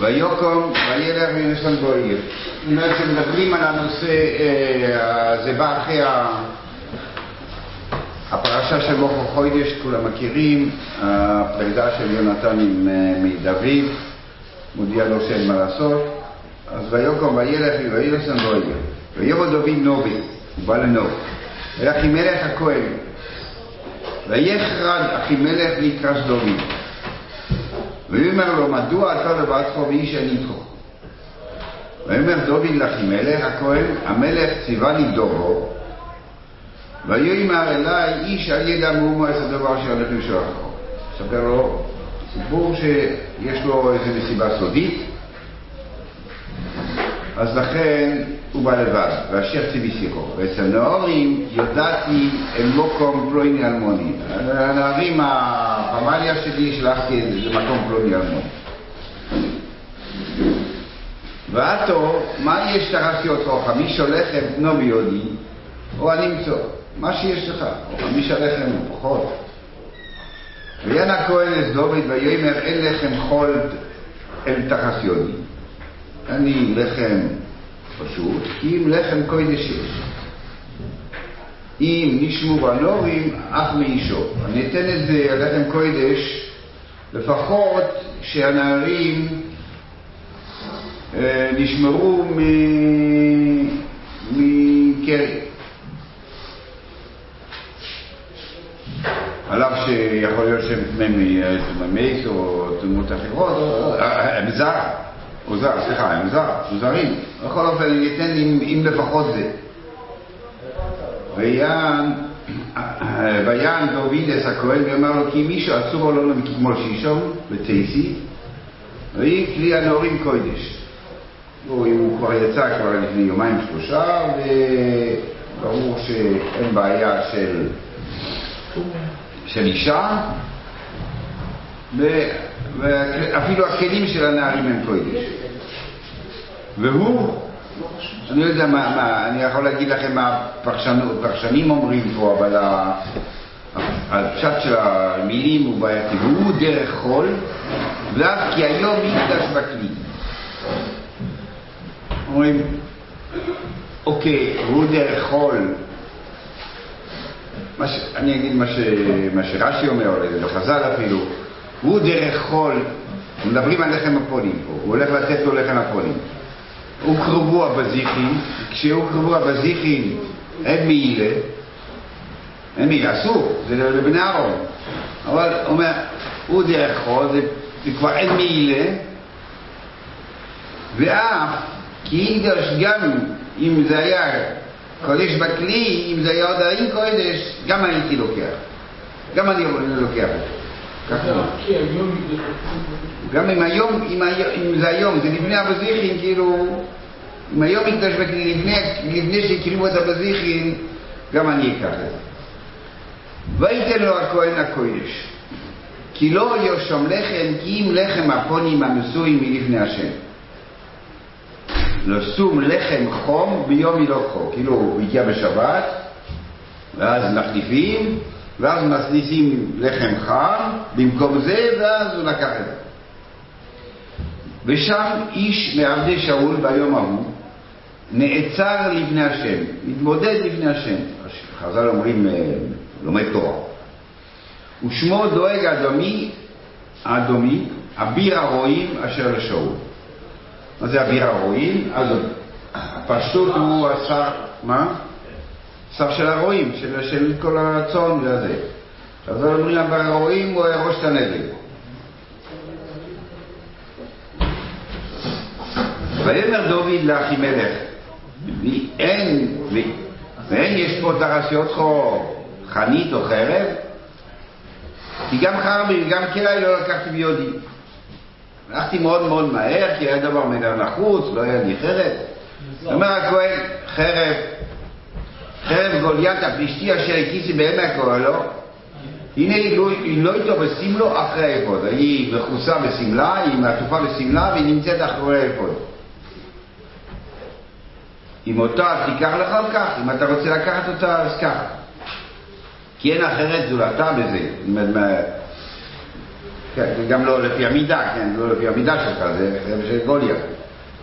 ויקום וילך וינשן בו עיר. זאת מדברים על הנושא, אה, זה בא אחרי הפרשה של מוכר חוידש, כולם מכירים, הפרידה של יונתן עם אה, מדוד, מודיע לו שאין מה לעשות, אז ויקום וילך וינשן בו עיר. ויבוא דוד נובי, הוא בא לנוב. ואחימלך הכהן, ויחרד אחימלך לקרש דוד. ויאמר לו, מדוע אתה לבדך ואיש אין איתך? ויאמר דוד לאחימלך הכהן, המלך ציווה לי דורו, ויאמר אליי, איש אל ידע מאומו את הדבר שהולך לשלחו. ספר לו סיפור שיש לו איזו מסיבה סודית, אז לכן הוא בא לבד, ואשר ציווי סיכו. ואצל נאורים יודעתי מוקום פלויני אלמוני. הנערים, הפמליה שלי, שלחתי למקום פלויני אלמוני. ועתו, מה יש תרסתי אותך, חמישה לחם בנו ביודי, או אני אמצוא, מה שיש לך, או חמישה לחם או פחות. הכהן אס דוד ויאמר אין לחם חול אל תחס יודי. אני לחם פשוט, כי אם לחם קודש יש. אם נשמור הנורים, אף מאישו. אני אתן את זה, הלחם קודש, לפחות שהנערים אה, נשמרו מקרי. על אף שיכול להיות שהם תממי או תמות אחרות, הם זר. הוא זר, סליחה, הם זר, זרים. בכל אופן, אני אתן אם לפחות זה. ויען, ויען דובידס הכהן ואומר לו כי מישהו אסור לו מכתמול שישום ותייסי ויהי כלי הנאורים קודש. הוא כבר יצא כבר לפני יומיים שלושה וברור שאין בעיה של, של אישה ואפילו הכלים של הנערים הם קודש. והוא, אני לא יודע מה, מה אני יכול להגיד לכם מה הפרשנים אומרים פה, אבל הפשט של המילים הוא בעייתי. והוא דרך חול, ואף כי היום מקדש בכלי. אומרים, אוקיי, הוא דרך חול. ש... אני אגיד מה, ש... מה שרש"י אומר, או בחז"ל אפילו, הוא דרך חול, מדברים על לחם הפונים פה, הוא הולך לתת לו לחם הפונים. בזיכין, כשהוא קרבוע בזיכין אין מעילה, אין מעילה, אסור, זה לבני אהרון. אבל הוא אומר, הוא דרך חול, זה, זה כבר אין מעילה, ואף כי ייגש גם אם זה היה קודש בכלי, אם זה היה עוד האין קודש, גם הייתי לוקח. גם אני לוקח אותו. גם אם היום, אם זה היום, זה לפני הבזיחין, כאילו, אם היום מקדש בכלי, לפני שהקריבו את הבזיחין, גם אני אקח את זה. ויתן לו הכהן הקודש, כי לא יושם לחם, כי אם לחם הפונים הנשואים מלפני השם. לשום לחם חום ביום הילוכו, כאילו הוא הגיע בשבת, ואז מחליפים, ואז מכניסים לחם חם במקום זה, ואז הוא לקח את זה. ושם איש מעבדי שאול ביום ההוא נעצר לפני השם, מתמודד לפני השם. חז"ל אומרים, לומד תורה. ושמו דואג אדומי, אדומי, אביר הרועים אשר לשאול. מה זה אביר הרועים? אז הפשטות הוא השר, מה? שר של הרועים, של, של כל הצאן והזה. אז אומרים אביר הרועים הוא ראש הנגד. ויאמר דוד לאחימלך, ואין, ואין יש פה תרסיות חור, חנית או חרב, כי גם חרבי וגם קרעי לא לקחתי ביודי. הלכתי מאוד מאוד מהר, כי היה דבר מנה נחוץ, לא היה לי חרב. אומר הכהן, חרב, חרב גוליית הפלישתי אשר הקיסי בעמק אוהלו, הנה היא לא איתו בסמלו אחרי האפוד. היא מכוסה בסמלה, היא מעטופה בסמלה והיא נמצאת אחרי האפוד. אם אותה תיקח לך על כך, אם אתה רוצה לקחת אותה אז כך. כי אין אחרת זולתה בזה. כן, גם לא לפי המידה, כן, לא לפי המידה שלך, זה של גוליית.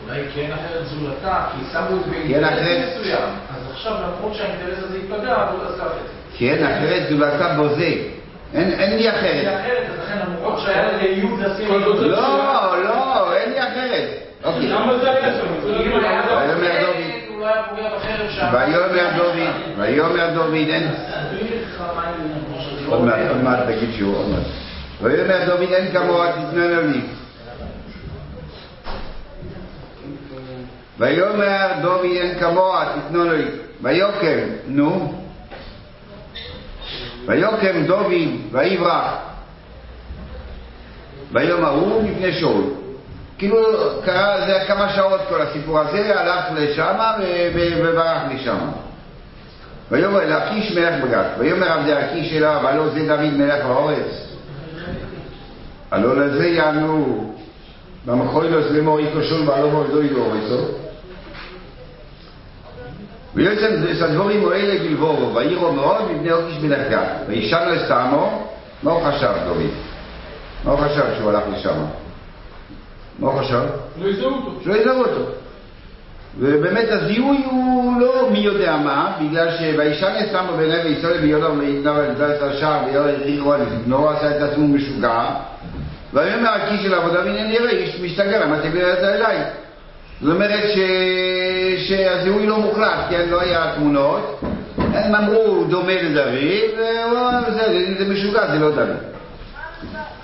אולי כן אחרת זולתה, כי שמו את זה כן באינטרס אחרת. מסוים. אז עכשיו, למרות שהאינטרס הזה ייפגע, הוא לא עשה את זה. כן, אחרת זולתה בוזה. אין אין לי זה אחרת. אחרת, אז לכן למרות שהיה לייעוד לשים... כל זאת לא, לא, אין לי אחרת. אוקיי. למה זה היה שם? ויאמר דוד. הוא היה פוגע בחרב שם. ויאמר דוד, ויאמר דוד, אין... עוד מעט, עוד מעט תגיד שיעור, עוד מעט. ויאמר דוד, אין כמוה, תתננה לי. ויאמר דוד, אין כמוה, לי. ויוקם, נו. ויוקם דוד, ויברח. ויאמר הוא מפני שאול. כאילו, קרה, זה כמה שעות כל הסיפור הזה, הלך לשם וברח משם. ויאמר אל אקיש מלך בגת, ויאמר עבדי אקיש אליו, הלא זה דוד מלך האורץ. הלא לזה יענו, במחוי לו סלמו איתו שול והלא מועדו איתו אורצו. ויוצא סדבורים האלה גלבורו, ויראו מאוד מפני אוקיש מלך גת, וישן לסתמו, מה הוא חשב דוד? מה הוא חשב שהוא הלך לשם? מה הוא חשב? לא יזהו אותו. שלא יזהו אותו. ובאמת הזיהוי הוא לא מי יודע מה, בגלל שוישן יסמו בעיני וישראל ביודו ויתנאו אל דלת השער ויודו יריחו על זבנו, עשה את עצמו משוגע. ויאמר הכיס של העבודה והנה נראה איש משתגע, למה תגלה את זה אליי? זאת אומרת ש... שהזיהוי לא מוחלט, כן, לא היה תמונות. הם אמרו, דומה לדוד, והוא אמר, בסדר, אם זה משוגע, זה לא דוד.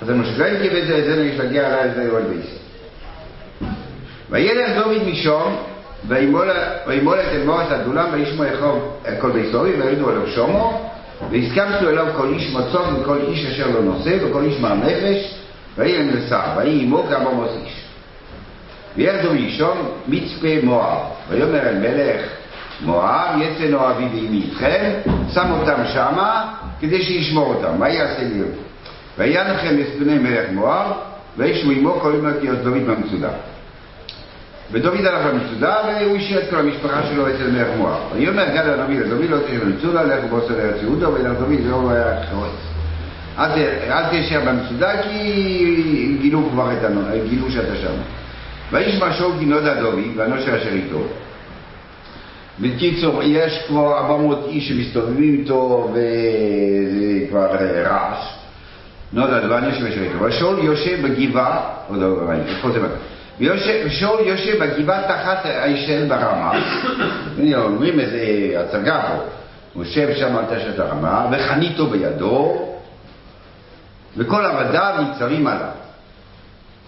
אז המשוגעים קיבל את זה, זה להשתגע עליי, זה יורד ביס. וילך דוד משום, וימול את אמור את הדולם, וישמו יחוב כל ביסורי, וירידו עליו שומו, והסכמתו אליו כל איש מצות וכל איש אשר לא נושא, וכל איש מר נפש, ויהי לשר, ויהי עמו גם עמוס איש. וילך דוד משום, מצפה מואב, ויאמר אל מלך מואב, יצא נואבי ואימי איתכם, שם אותם שמה, כדי שישמור אותם, מה יעשה לי? ויהיה לכם לפני מלך מואב, וישבו עמו כי דוד במצודה. ודוד הלך במצודה, והוא השאיר את כל המשפחה שלו אצל מלך מואב. ויאמר גד הנביא לדוד לא תשב במצודה, לך ובוסר לארץ יהודה, וילך דוד ולא היה חרוץ. אל ת- אל תשב במצודה, כי גילו כבר את הנו, גילו שאתה שם. וישמע שאול כי נודע דוד, והנושר אשר איתו. בקיצור, יש כבר 400 איש שמסתובבים איתו, וזה כבר רעש. נודע דבר נשב אשר איתו. ושאול יושב בגבעה, עוד לא ראיתי? ויושב- ושאול יושב בגבעה תחת הישל ברמה, אומרים איזה הצגה פה, הוא יושב שם על תשת הרמה, וחניתו בידו, וכל עבדיו ניצבים עליו.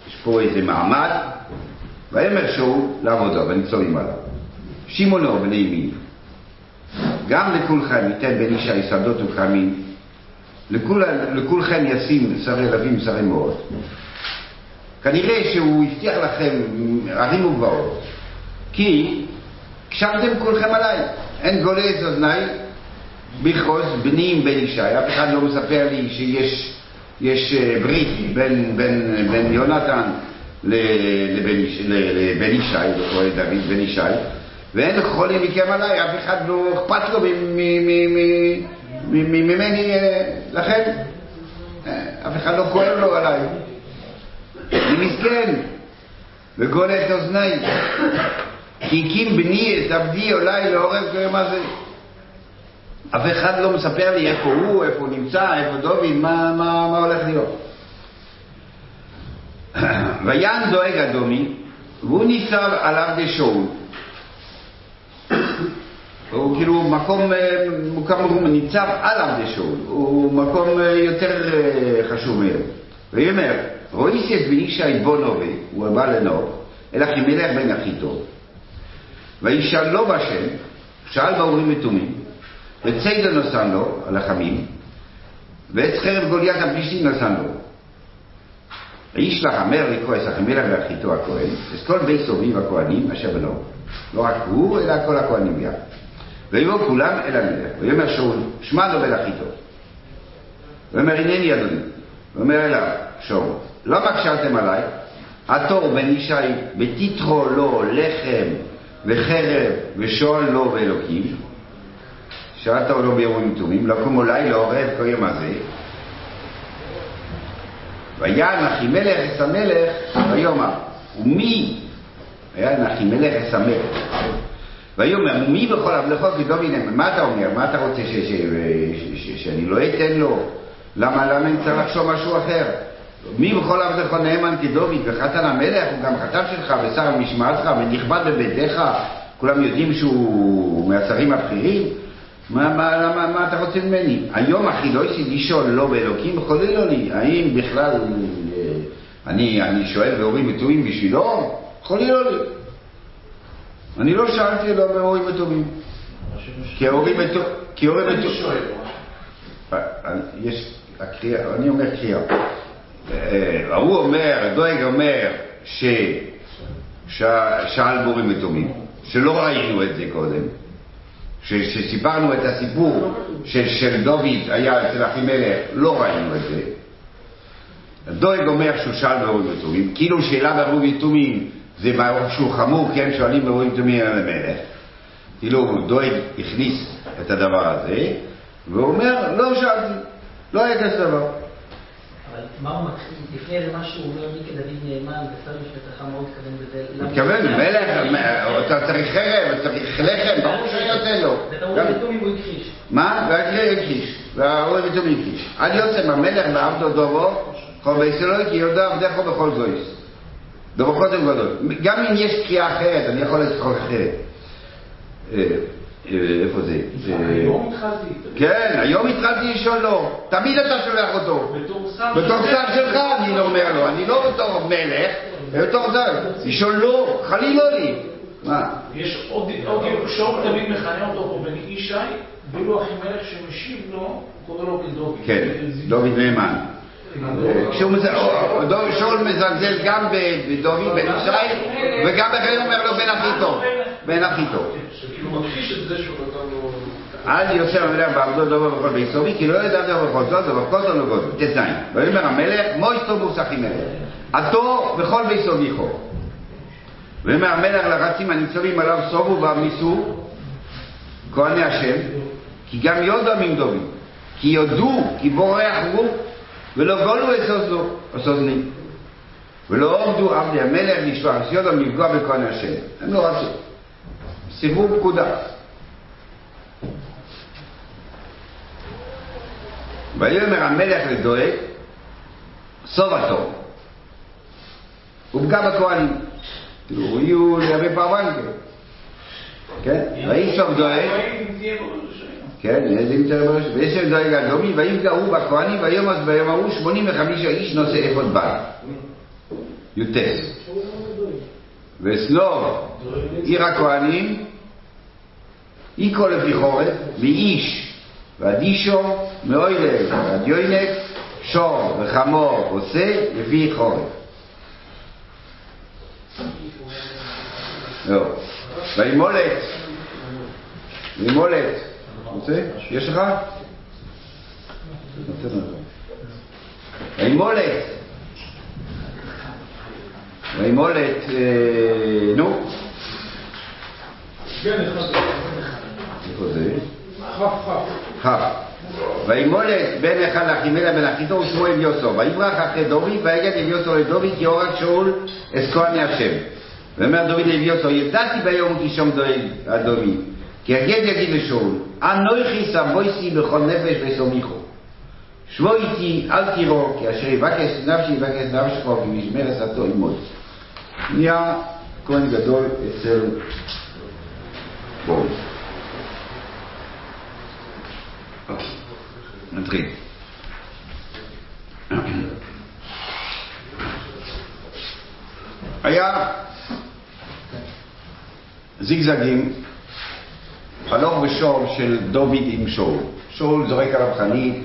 יש פה איזה מעמד, ויאמר שאול לעבודו, וניצבים עליו. שמעונו בני ימין, גם לכולכם ייתן בן ישי שדות וכרמים, לכול, לכולכם ישים שרי לבים שרי מאוד. כנראה שהוא הבטיח לכם ערים וגבעות, כי הקשבתם כולכם עליי, אין גולה את אוזניי בכעוז בני עם בן ישי, אף אחד לא מספר לי שיש יש אה, ברית בין, בין, בין יונתן לבן, לבן ישי, קורא דוד, בן ישי, ואין חולים מכם עליי, אף אחד לא אכפת לו ממני אה, לכם, אה, אף אחד לא כואב לו עליי. אני מסכן, וגול את אוזניי, כי הקים בני את עבדי אולי לעורר כל מה זה. אף אחד לא מספר לי איפה הוא, איפה הוא נמצא, איפה דוד, מה, מה, מה הולך להיות. ויען דואג אדומי, והוא ניצב על עבדי שאול. הוא כאילו מקום, אה, מקום הוא ניצב על עבדי שאול, הוא מקום אה, יותר אה, חשוב מהם. ויאמר, בן ישי בו נובה, הוא בא לנוב, אלא כמלך בן אחיתו. וישאל לו בשם, שאל באורים ותומים, וציידה נתן לו, הלחמים, ואת חרב גוליית הפלישתים נתן לו. וישלח המר את אחימלך ואחיתו הכהן, את כל בית סוביב הכהנים אשר בנו. לא רק הוא, אלא כל הכהנים ביחד. ויבואו כולם אל המלך, ויאמר שאול, שמע לו ולאחיתו. ויאמר הנני אדוני. ואומר אליו, שאול, למה קשרתם עליי? התור בן ישי ותתרו לו לחם וחרב ושואל לו ואלוקים. שאלת לו ביורים תומים, לקום אולי לעורב כל יום הזה. ויען אחימלך אס המלך ויאמר ומי ויען אחימלך אס המלך ויאמר ומי בכל המלכות כדוד נאמן מה אתה אומר? מה אתה רוצה שאני לא אתן לו? למה למה אני צריך לחשוב משהו אחר? מי בכל המלכות נאמן כדוד וחתן המלך הוא גם חתן שלך ושר המשמעתך ונכבד בביתך כולם יודעים שהוא מהשרים הבכירים? מה, מה, מה, מה אתה רוצה ממני? היום אחי לא יש לי לשאול לא באלוקים חולל לו לי, האם בכלל אה, אני, אני שואל והורים וטובים בשבילו? חולל לו לי. אני לא שאלתי לו מהורים וטובים. כי ההורים וטובים, כי ההורים שואל. יש, הקריאה, אני אומר קריאה. אה, ההוא אומר, דואג אומר, ש... ש- שאל בורים ותומים, שלא ראינו את זה קודם, שסיפרנו את הסיפור של, של דוד היה אצל אחימלך, לא ראינו את זה. דואג אומר שהוא שאל בורים ותומים, כאילו שאלה בורים ותומים זה משהו חמור, כן, שואלים בורים ותומים על המלך. כאילו דואג הכניס את הדבר הזה, והוא אומר, לא שאלתי, לא היה כזה דבר. מה הוא מתחיל, לפני איזה משהו, הוא אומר מי כדוד נאמן, ושר משפטך מאוד התכוון בזה. למה- מתכוון, מלך, אתה צריך חרב, אתה צריך לחם, ברור שאני נותן לו. רואה בתומים הוא הכחיש. מה? רק הכחיש, והאוהב איתו הכחיש. עד יוצא מהמלך ועבדו דובו, כל אלוהי כי יודע עבדך בכל זויס. דובו קודם גדול. גם אם יש קריאה אחרת, אני יכול לצחוק אחרת. אה, איפה זה? היום התחלתי. כן, היום התחלתי לשאול לו. תמיד אתה שולח אותו. בתור שר שלך. שר אני לא אומר לו, אני לא בתור מלך, בתור זה. לשאול לו, חלילה לי. מה? יש עוד, שאול תמיד מכנה אותו פה בן ישי, ואילו אחימלך שמשיב לו, קורא לו כדוד. כן, דוד נאמן. כשהוא דוד- שאול מזלזל גם בדוד בן ישי, וגם אחרי אומר לו בן הכי טוב. בן הכי טוב. שכאילו מכחיש את זה שהוא נתן לו... אל יוצא המלך בעבדו דובו בכל ביסורי, כי לא ידע דובו בכל זאת, ובכל זאת לא גודל. ט"ז. ויאמר המלך, מויסטו מוסכי מלך. עתו בכל ביסוריכו. ויאמר המלך לרצים הניצבים עליו סובו ועמיסו, כהני השם, כי גם יודו מן דוד. כי יודו, כי בורח הוא, ולא גולו את סוזו, סוזני. ולא עומדו עבדי המלך לשלוח את יודו לפגוע בכהני השם. הם לא רצו. סיבוב פקודה. ויאמר המלך לדואג, סובתו. הוא פגע בכהנים. כאילו, יהיו לייבא פרבנקה. כן? וישוב דואג, כן, בראש, וישב דואג אדומי, ויפגעו בכהנים, ויומס ביום ההוא שמונים וחמישה איש נושא אפוד בר. י"ט. וסלוב, עיר הכהנים, איקו לפי חורף, ואיש, ואדישו, מאוילל, ועד יוינק, שור וחמור עושה לפי חורף. לא. וימולת, וימולת, רוצה? יש לך? וימולת, וימולת, אה, נו, איפה זה? כף. וימולת בן אחד לאחימלה בן אחיתו ושמו אביוסו. ויברח אחרי דובי ויגד אביוסו לדובי כי הורג שאול את כהני השם. ואומר דוד לאביוסו ידעתי ביום כי שום אדומי. כי הגד יגיד לשאול אנוכי סבויסי בכל נפש וסומיכו. שבו איתי אל תירו כי אשר יבקש נפשי יבקש נפשך כי משמר עשתו עמוד. נהיה כהן גדול אצל בואו. אוקיי, נתחיל. היה זיגזגים, הלוך ושור של דוד עם שאול. שאול זורק עליו חנית,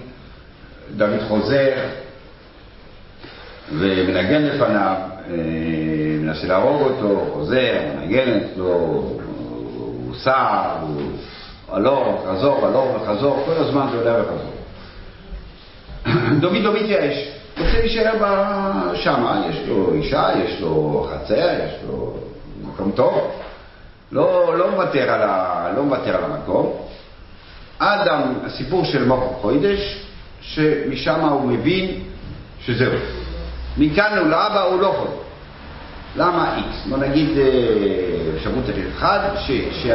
דוד חוזר ומנגן לפניו, אה, מנסה להרוג אותו, חוזר, מנגן אצלו, הוא סע, הוא הלוך, חזור, הלוך וחזור, כל הזמן זה עולה וחזור. דוד לא מתייאש, רוצה להישאר שמה, יש לו אישה, יש לו חצר, יש לו מקום טוב, לא, לא, מוותר על ה, לא מוותר על המקום. עד הסיפור של מוחו חוידש, שמשם הוא מבין שזהו, מכאן הוא לאבא הוא לא יכול. למה איקס? בוא נגיד אה, אפשרות אחד, ש- ש-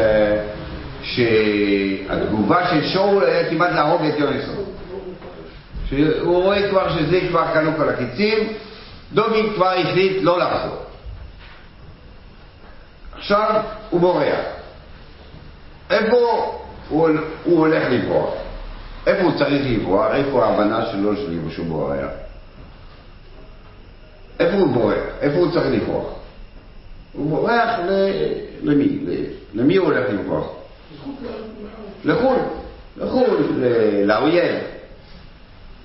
שהתגובה של שאול היה כמעט להרוג את יונסון. שהוא רואה כבר שזה כבר קנו כל הקיצים, דוד כבר החליט לא לחזור. עכשיו הוא בורח. איפה הוא, הוא הולך לברוח? איפה הוא צריך לברוח? איפה ההבנה שלו שהוא בורח? איפה הוא בורח? איפה הוא צריך לברוח? הוא בורח ל... למי? למי הוא הולך לברוח? לחו"ל. לחו"ל, לאויב.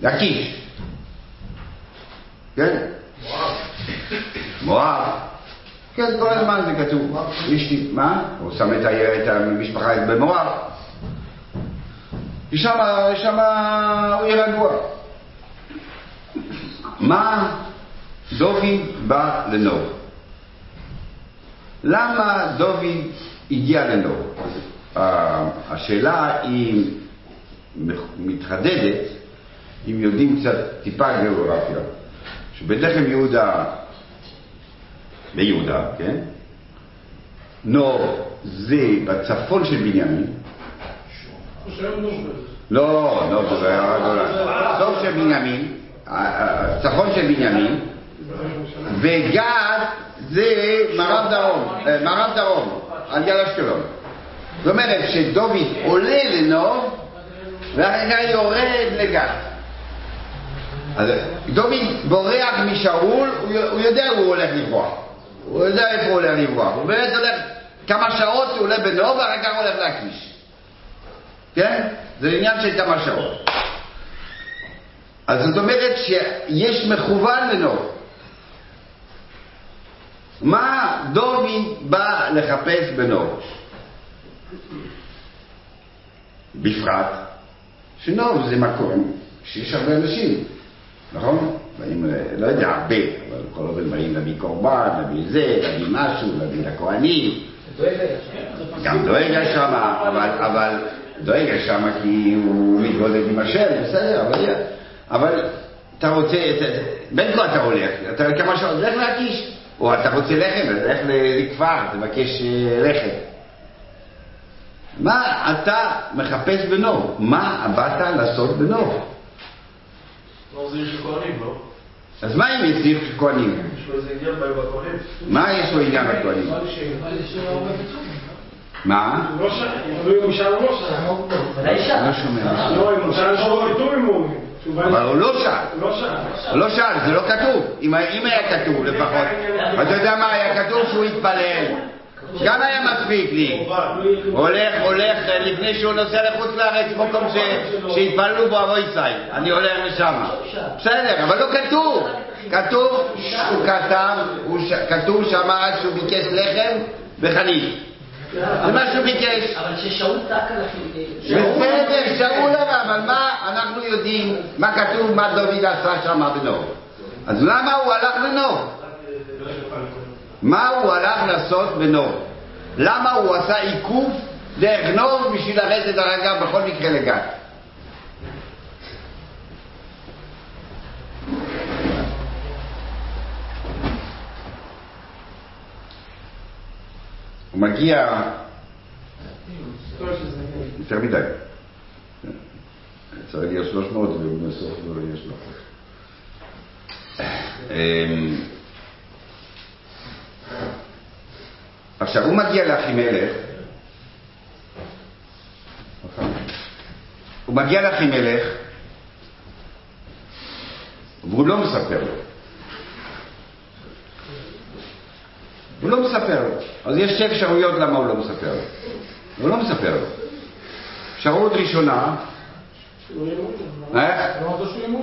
לקיש. כן? מואב. כן, כל הזמן זה כתוב. יש לי, מה? הוא שם את המשפחה במואב. שמה, שמה הוא יהיה רגוע. מה דוד בא לנוב? למה דוד הגיע לנוב? ה- השאלה היא מתחדדת אם יודעים קצת טיפה גיאוגרפיה. שבלחם יהודה, ביהודה, כן? נוב זה בצפון של בנימין, לא, לא, זה היה גולן. סוף של בנימין, הצפון של בנימין, וגד זה מערב דרום, אה, מערב דרום, על יד אשקלון. זאת אומרת שדוד עולה לנוב, ואחר כך יורד לגד. אז דוד בורח משאול, הוא יודע הוא הולך לברוח. הוא יודע איפה הוא הולך לברוח. הוא באמת הולך, כמה שעות הוא עולה בנוב, ואחר כך הוא הולך להקיש. כן? זה עניין של כמה שעות. אז זאת אומרת שיש מכוון לנוב. מה דוד בא לחפש בנוב? בפרט שנוב זה מקום שיש הרבה אנשים, נכון? באים, לא יודע, הרבה, אבל כל הזמן באים להביא קורבן, להביא זה, להביא משהו, להביא לכהנים. גם דואג שם, אבל, אבל דואג היה שם כי הוא מתמודד עם השם, בסדר, אבל, אבל אתה רוצה, בין כה אתה הולך, אתה כמה שעות, לך להקיש, או אתה רוצה לחם, אז לך לכפר, תבקש אה, לחם. מה אתה מחפש בנוב? מה באת לעשות בנוב? לא, זה עיר של כהנים, לא? אז מה אם של כהנים? מה יש לו עניין בכהנים? מה? לא לא שאל הוא... לא שאל. הוא לא שאל. זה לא כתוב. אם היה כתוב לפחות. אתה יודע מה היה כתוב? שהוא התפלל. גם היה מספיק לי. הולך, הולך, לפני שהוא נוסע לחוץ לארץ, מקום שהתפללו בו אבוי. אני הולך לשם. בסדר, אבל לא כתוב. כתוב, הוא כתב, כתוב אז שהוא ביקש לחם וחנית. זה מה שהוא ביקש. אבל ששאול צעק על החילונים. בסדר, שאול אבל, אבל מה אנחנו יודעים, מה כתוב, מה דוד עשה שם בנוב? אז למה הוא הלך לנוב? מה הוא הלך לעשות בנוב? למה הוא עשה עיכוב דרך נוב בשביל לרדת דרך אגב בכל מקרה לגת? הוא מגיע יותר מדי. צריך להיות 300 ובסוף לא יהיה 300. עכשיו, הוא מגיע לאחימלך, הוא מגיע לאחימלך, והוא לא מספר לו. הוא לא מספר לו. אז יש שתי אפשרויות למה הוא לא מספר לו. הוא לא מספר לו. אפשרות ראשונה, איך?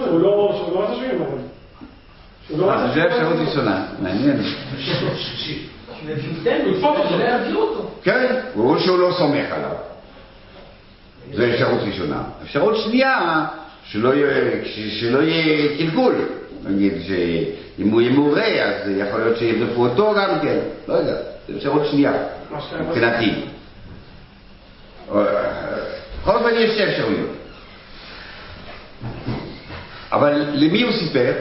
הוא לא רצה שהוא לא רצה אז זה אפשרות ראשונה, מעניין. כן, או שהוא לא סומך עליו. זו אפשרות ראשונה. אפשרות שנייה, שלא יהיה, קלקול. נגיד שאם הוא יהיה מעורה, אז יכול להיות שירדפו אותו גם כן. לא יודע, זו אפשרות שנייה, מבחינתי. בכל אופן יש שתי אפשרויות. אבל למי הוא סיפר?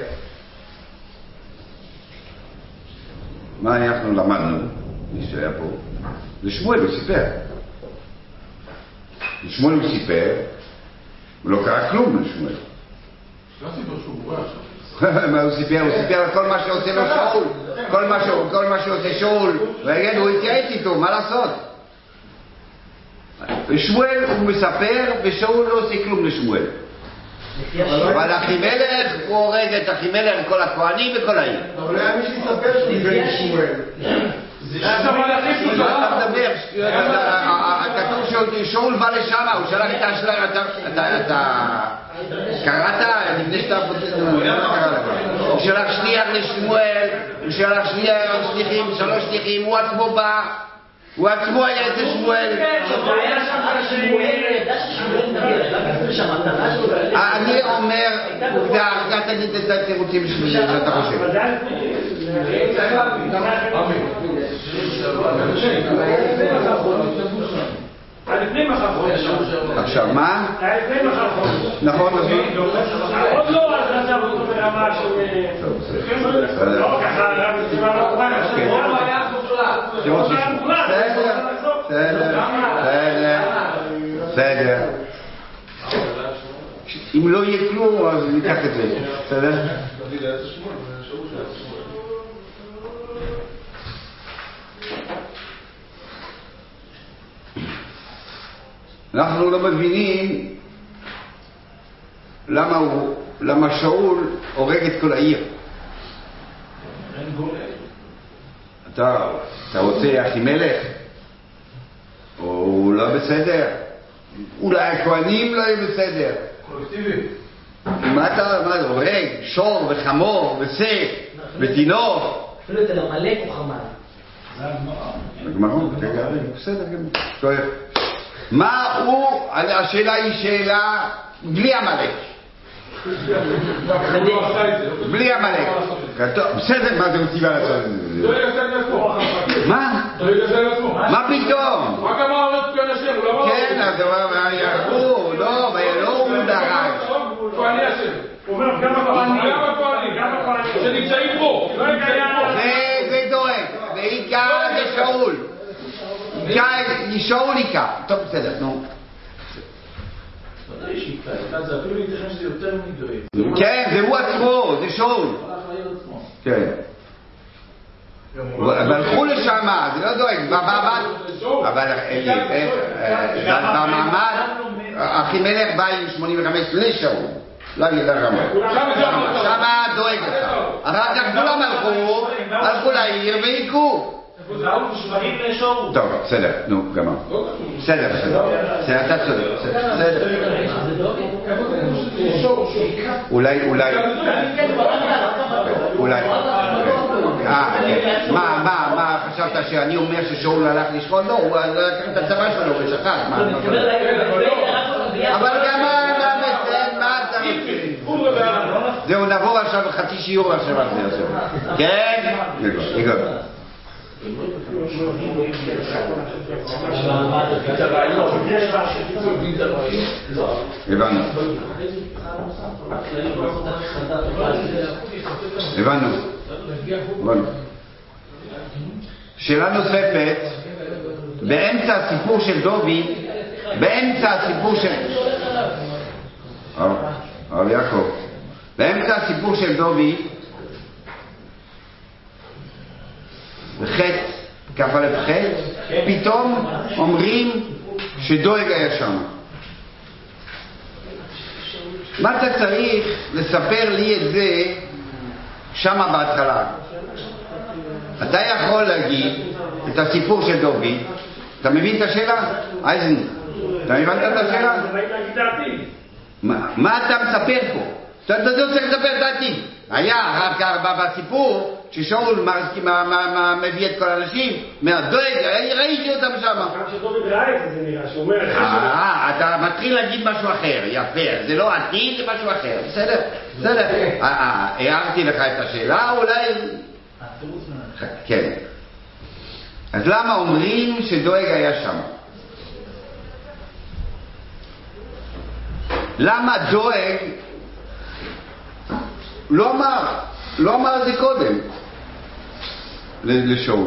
מה אנחנו למדנו, מי שהיה פה? לשמואל הוא סיפר. לשמואל הוא סיפר, ולא קרה כלום לשמואל. מה הוא סיפר? הוא סיפר על כל מה שעושה לו שאול. כל מה, שהוא, כל מה שעושה שאול. ויגיד, הוא התייעץ איתו, מה לעשות? ושמואל הוא מספר, ושאול לא עושה כלום לשמואל. אבל אחימלך, הוא הורג את אחימלך וכל הכהנים וכל העיר. אבל היה מי שיספר שהוא בן שמואל. כתוב ששאול בא לשם, הוא שלח את השלח, אתה- קראת לפני שאתה פותח? הוא שלח שליח לשמואל, הוא שלח שליח, שליחים, שלוש שליחים, הוא עצמו בא, הוא עצמו היה שמואל. שמואל נביא, רק לפני שהמטרה שלו... אני אומר, עובדה, אתה תגיד את התירוצים שלי, שאתה חושב. עכשיו, מה? נכון, אז עוד לא, אז עכשיו הוא ברמה של... לא, ככה, היה מוחלט. בסדר, בסדר, בסדר, בסדר. אם לא יהיה כלום, אז ניקח את זה, בסדר? אנחנו לא מבינים למה הוא, למה שאול הורג את כל העיר. אין גול. אתה, אתה רוצה אחימלך? הוא לא בסדר? אולי הכהנים לא יהיו בסדר? קולקטיבי. מה אתה, מה זה, הורג, שור וחמור ושק ותינוק? אפילו אצל עמלק הוא חמל. רגע, בסדר גמור. טוב. מה הוא, השאלה היא שאלה בלי עמלק. בלי עמלק. בסדר, מה אתם רוצים לעשות? מה? מה פתאום? רק אמר עוד פי אנשים, הוא לא. כן, אז הוא לא, לא הוא דרש. כהני השם. הוא אומר, גם הכהנים. גם הכהנים. שנמצאים פה. זה זה דואג, ועיקר זה שאול. שאול עיקר. טוב, בסדר, נו. זה אפילו ייתכן שזה יותר מדואג. כן, זה הוא עצמו, זה שאול. הלך לעיר עצמו. כן. והלכו לשם, זה לא דואג, במעמד, אבל אלי, אה, אה, במעמד, אחימלך בא עם 85 לשאול, לא יגיד לרמה. שמה דואג לך. אחר כך כולם הלכו, הלכו לעיר והיכו. טוב, בסדר, נו, גמר. בסדר, בסדר. בסדר, אתה צודק, בסדר. אולי, אולי, אולי. אה, כן. מה, מה, מה, חשבת שאני אומר ששאול הלך לשכון? לא, הוא לקח את הצבא שלו ושכח. מה, מה, מה. אבל גם מה, רוצה? זהו, נעבור עכשיו חצי שיעור עכשיו על זה. כן? הבנו. הבנו. שאלה נוספת, באמצע הסיפור של דוד, באמצע הסיפור של... הרב יעקב, באמצע הסיפור של דוד, בחטא, כ"א חטא, פתאום אומרים שדואג היה שם. מה אתה צריך לספר לי את זה שמה בהתחלה? אתה יכול להגיד את הסיפור של דוד, אתה מבין את השאלה? אייזן, אתה הבנת את השאלה? מה, אתה מספר פה? אתה אתה לא צריך לספר את העתיד. היה אחר כך ב- בסיפור, ששאול מר- מה- מה- מה- מביא את כל האנשים, מהדואג, ראיתי אותם שם. גם שדוד ראה את זה, זה נראה, שהוא אומר, אחרי ש- אה, אתה מתחיל להגיד משהו אחר, יפה, זה לא עתיד, זה משהו אחר, בסדר, בסדר. אה, אה, הערתי לך את השאלה, אולי... כן. אז למה אומרים שדואג היה שם? למה דואג לא אמר, לא אמר את זה קודם. ל- לשאול.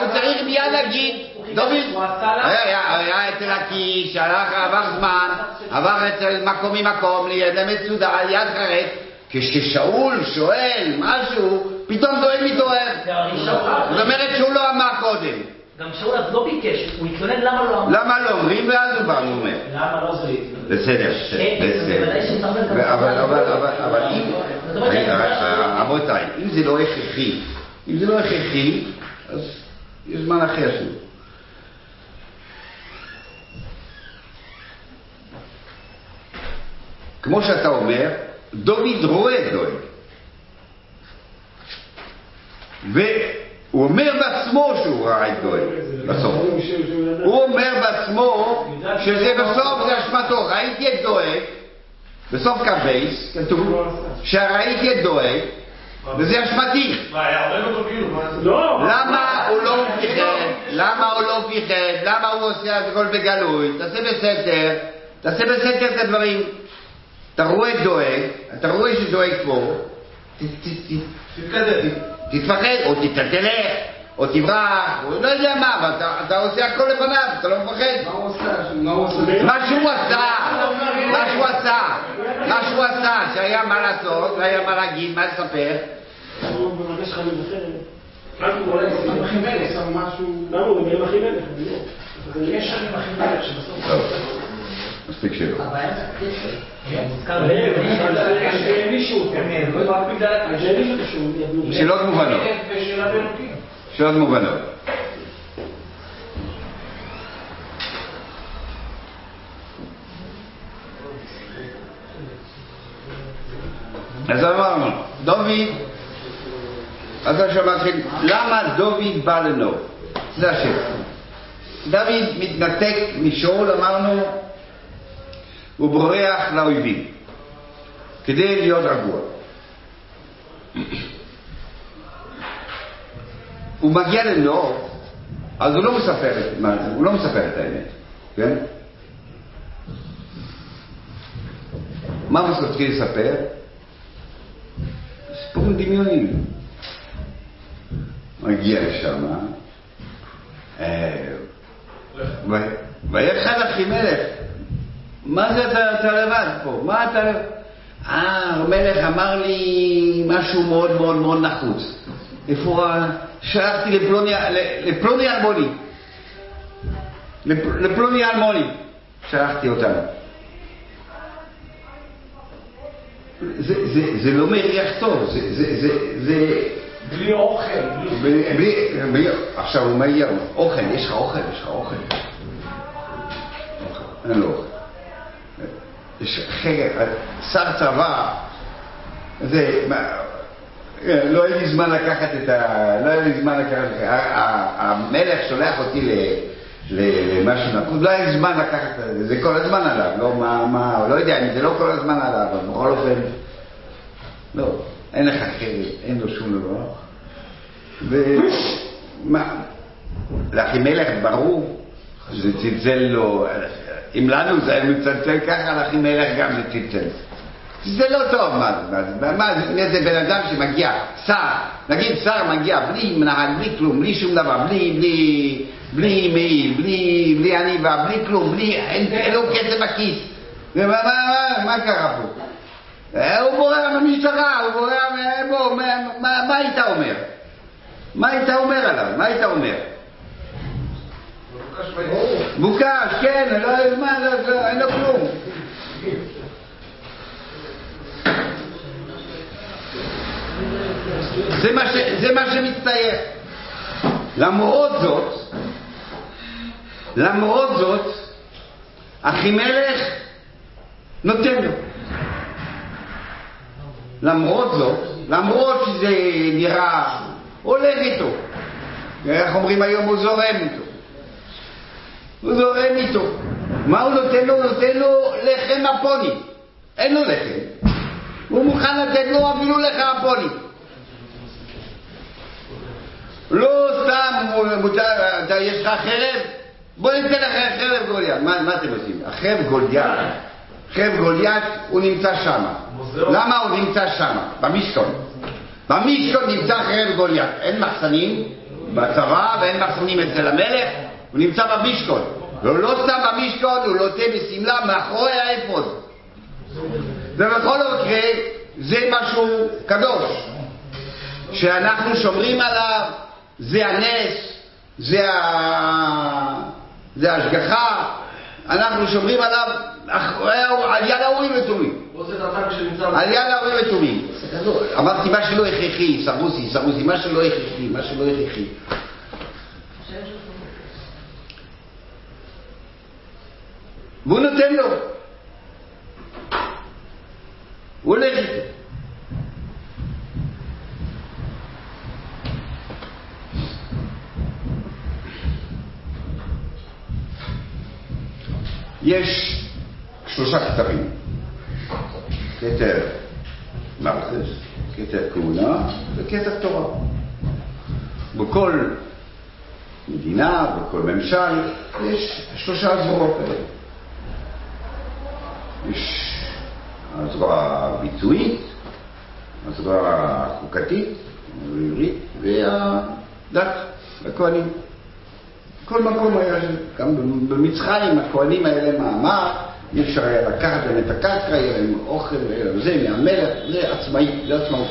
הוא צריך- מיד להגיד, דוד, היה- אצל הקיש, הלך, עבר זמן, עבר אצל מקום ממקום, ליד המצודה, יד חרט, כששאול שואל משהו, פתאום דואג מתעורר. זאת אומרת שהוא לא אמר קודם. גם שאול אז לא ביקש, הוא התלונן למה לא אמר. למה לא אומרים ואז הוא בא ואומר. למה לא זה? בסדר, בסדר. אבל, אבל, אבל, אבל אם, רבותיי, אם זה לא הכרחי, אם זה לא הכרחי, אז יש זמן אחר שלו. כמו שאתה אומר, דוד רואה דואג. והוא אומר בעצמו שהוא ראה את דואג, בסוף. הוא אומר בעצמו שזה בסוף זה אשמתו, ראיתי את דואג, בסוף קבייס כתוב שראיתי את דואג וזה אשמתי. לא. למה הוא לא פיחד? למה הוא לא פיחד? למה הוא עושה את הכל בגלוי? תעשה בסתר, תעשה בסתר את הדברים. אתה רואה דואג, אתה רואה שדואג פה. תתפחד, או ת- תלך, או תברח, או לא יודע מה, אבל אתה- עושה הכל לפניו, אתה לא מפחד. מה הוא עשה? מה הוא עשה? מה שהוא עשה, מה שהוא עשה, מה שהוא עשה, שהיה מה לעשות, והיה מה להגיד, מה לספר, הוא מבקש לך אחימלך. משהו... למה הוא מדבר עם אחי מלך? אני לא. זה קשר עם אחימלך שבסוף... מספיק שלא. הבעיה זה. כן. ידעו. שאלות מובנות. שאלות מובנות. אז אמרנו, דוד, אז עכשיו מתחיל, למה דוד בא לנוב? זה השאלה. דוד מתנתק משאול, אמרנו, הוא בורח לאויבים, כדי להיות רגוע. הוא מגיע לנוב, אז הוא לא מספר את הוא לא מספר את האמת, כן? מה הוא מתחיל לספר? סיפורים דמיוניים. מגיע לשם, אה, ו- ויחד אחימלך, מה זה אתה, אתה לבד פה? מה אתה... אה, המלך אמר לי משהו מאוד מאוד מאוד נחוץ. איפה ה... שלחתי לפלוני, לפלוני אלמוני. לפ- לפלוני אלמוני. שלחתי אותם. זה, זה, זה לא מריח טוב, זה, זה, זה, זה, בלי אוכל, בלי... בלי, בלי, עכשיו הוא מעיר, אוכל, יש לך אוכל, יש לך. אוכל, אין לו אוכל. שר צבא, זה, מה, לא היה לי זמן לקחת את ה... לא היה לי זמן לקחת... המלך שולח אותי ל... למשהו נקוד, לא היה לי זמן לקחת את זה, זה כל הזמן עליו, לא מה, מה, לא יודע זה לא כל הזמן עליו, אבל בכל אופן, לא, אין לך חרב, אין לו שום דבר. ומה, לאחימלך ברור שזה צלצל לו, אם לנו זה מצלצל ככה, לאחימלך גם זה צלצל. זה לא טוב, מה זה, מה זה, מה זה, זה בן אדם שמגיע, שר, נגיד שר מגיע בלי מנהל, בלי כלום, בלי שום דבר, בלי, בלי, בלי מעיל, בלי, בלי עניבה, בלי כלום, בלי, אין, לו כסף בכיס. ומה, מה, מה, מה קרה פה? אה, הוא בורח מהמשטרה, הוא בורח, מ- בוא, מה, מה, מה היית אומר? מה היית אומר עליו? מה היית אומר? בוקש, כן, לא, מה, לא, לא, אין לו כלום. זה מה שמצטייר. למרות זאת, למרות זאת, אחימלך נותן לו. למרות זאת, למרות שזה נראה, הולך איתו. איך אומרים היום? הוא זורם איתו. הוא זורם איתו. מה הוא נותן לו? הוא נותן לו לחם אפוני. אין לו לחם. הוא מוכן לתת לו אפילו לחם אפוני. לא סתם מותר, יש לך חרב? בוא ניתן לך חרב גוליית. מה, מה אתם עושים? החרב גוליית, חרב גוליית, הוא נמצא שם. למה הוא נמצא שם, במשכון? במשכון נמצא חרב גוליית. אין מחסנים בצבא ואין מחסנים אצל המלך, הוא נמצא במשכון. והוא לא סתם במשכון, הוא לוטה בשמלה מאחורי האפוד. ובכל מקרה, זה משהו קדוש, שאנחנו שומרים עליו, זה הנס, זה, ה... זה ההשגחה, אנחנו שומרים עליו אחרי- על יד האורים ותומים. שנמצא... על יד האורים ותומים. אמרתי מה שלא הכרחי, סרוסי, סרוסי, מה שלא הכרחי, מה שלא הכרחי. והוא נותן לו. הוא הולך איתו. יש שלושה כתרים. כתר מלכס, כתר כהונה וכתר תורה. בכל מדינה, בכל ממשל, יש שלושה זרועות האלה. יש הזרוע הביצועית, הזרוע החוקתית, העברית, והדת, הכהנים. כל מקום היה, גם במצרים הכהנים היה להם מעמד, אי אפשר היה לקחת להם את הקרקע, היה להם אוכל, זה מהמלך, זה עצמאי, זה עצמאות.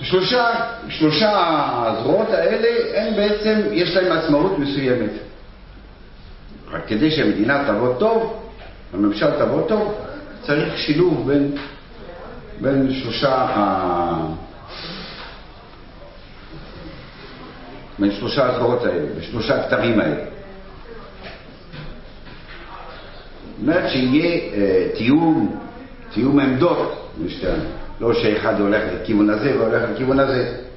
שלושה, שלושה הזרועות האלה, הם בעצם, יש להם עצמאות מסוימת. רק כדי שהמדינה תעבוד טוב, הממשל תעבוד טוב, צריך שילוב בין, בין שלושה ה... בין שלושה הזרועות האלה, בשלושה הכתרים האלה. זאת אומרת שיהיה אה, תיאום, תיאום עמדות, משתנה. לא שאחד הולך לכיוון הזה והולך לכיוון הזה.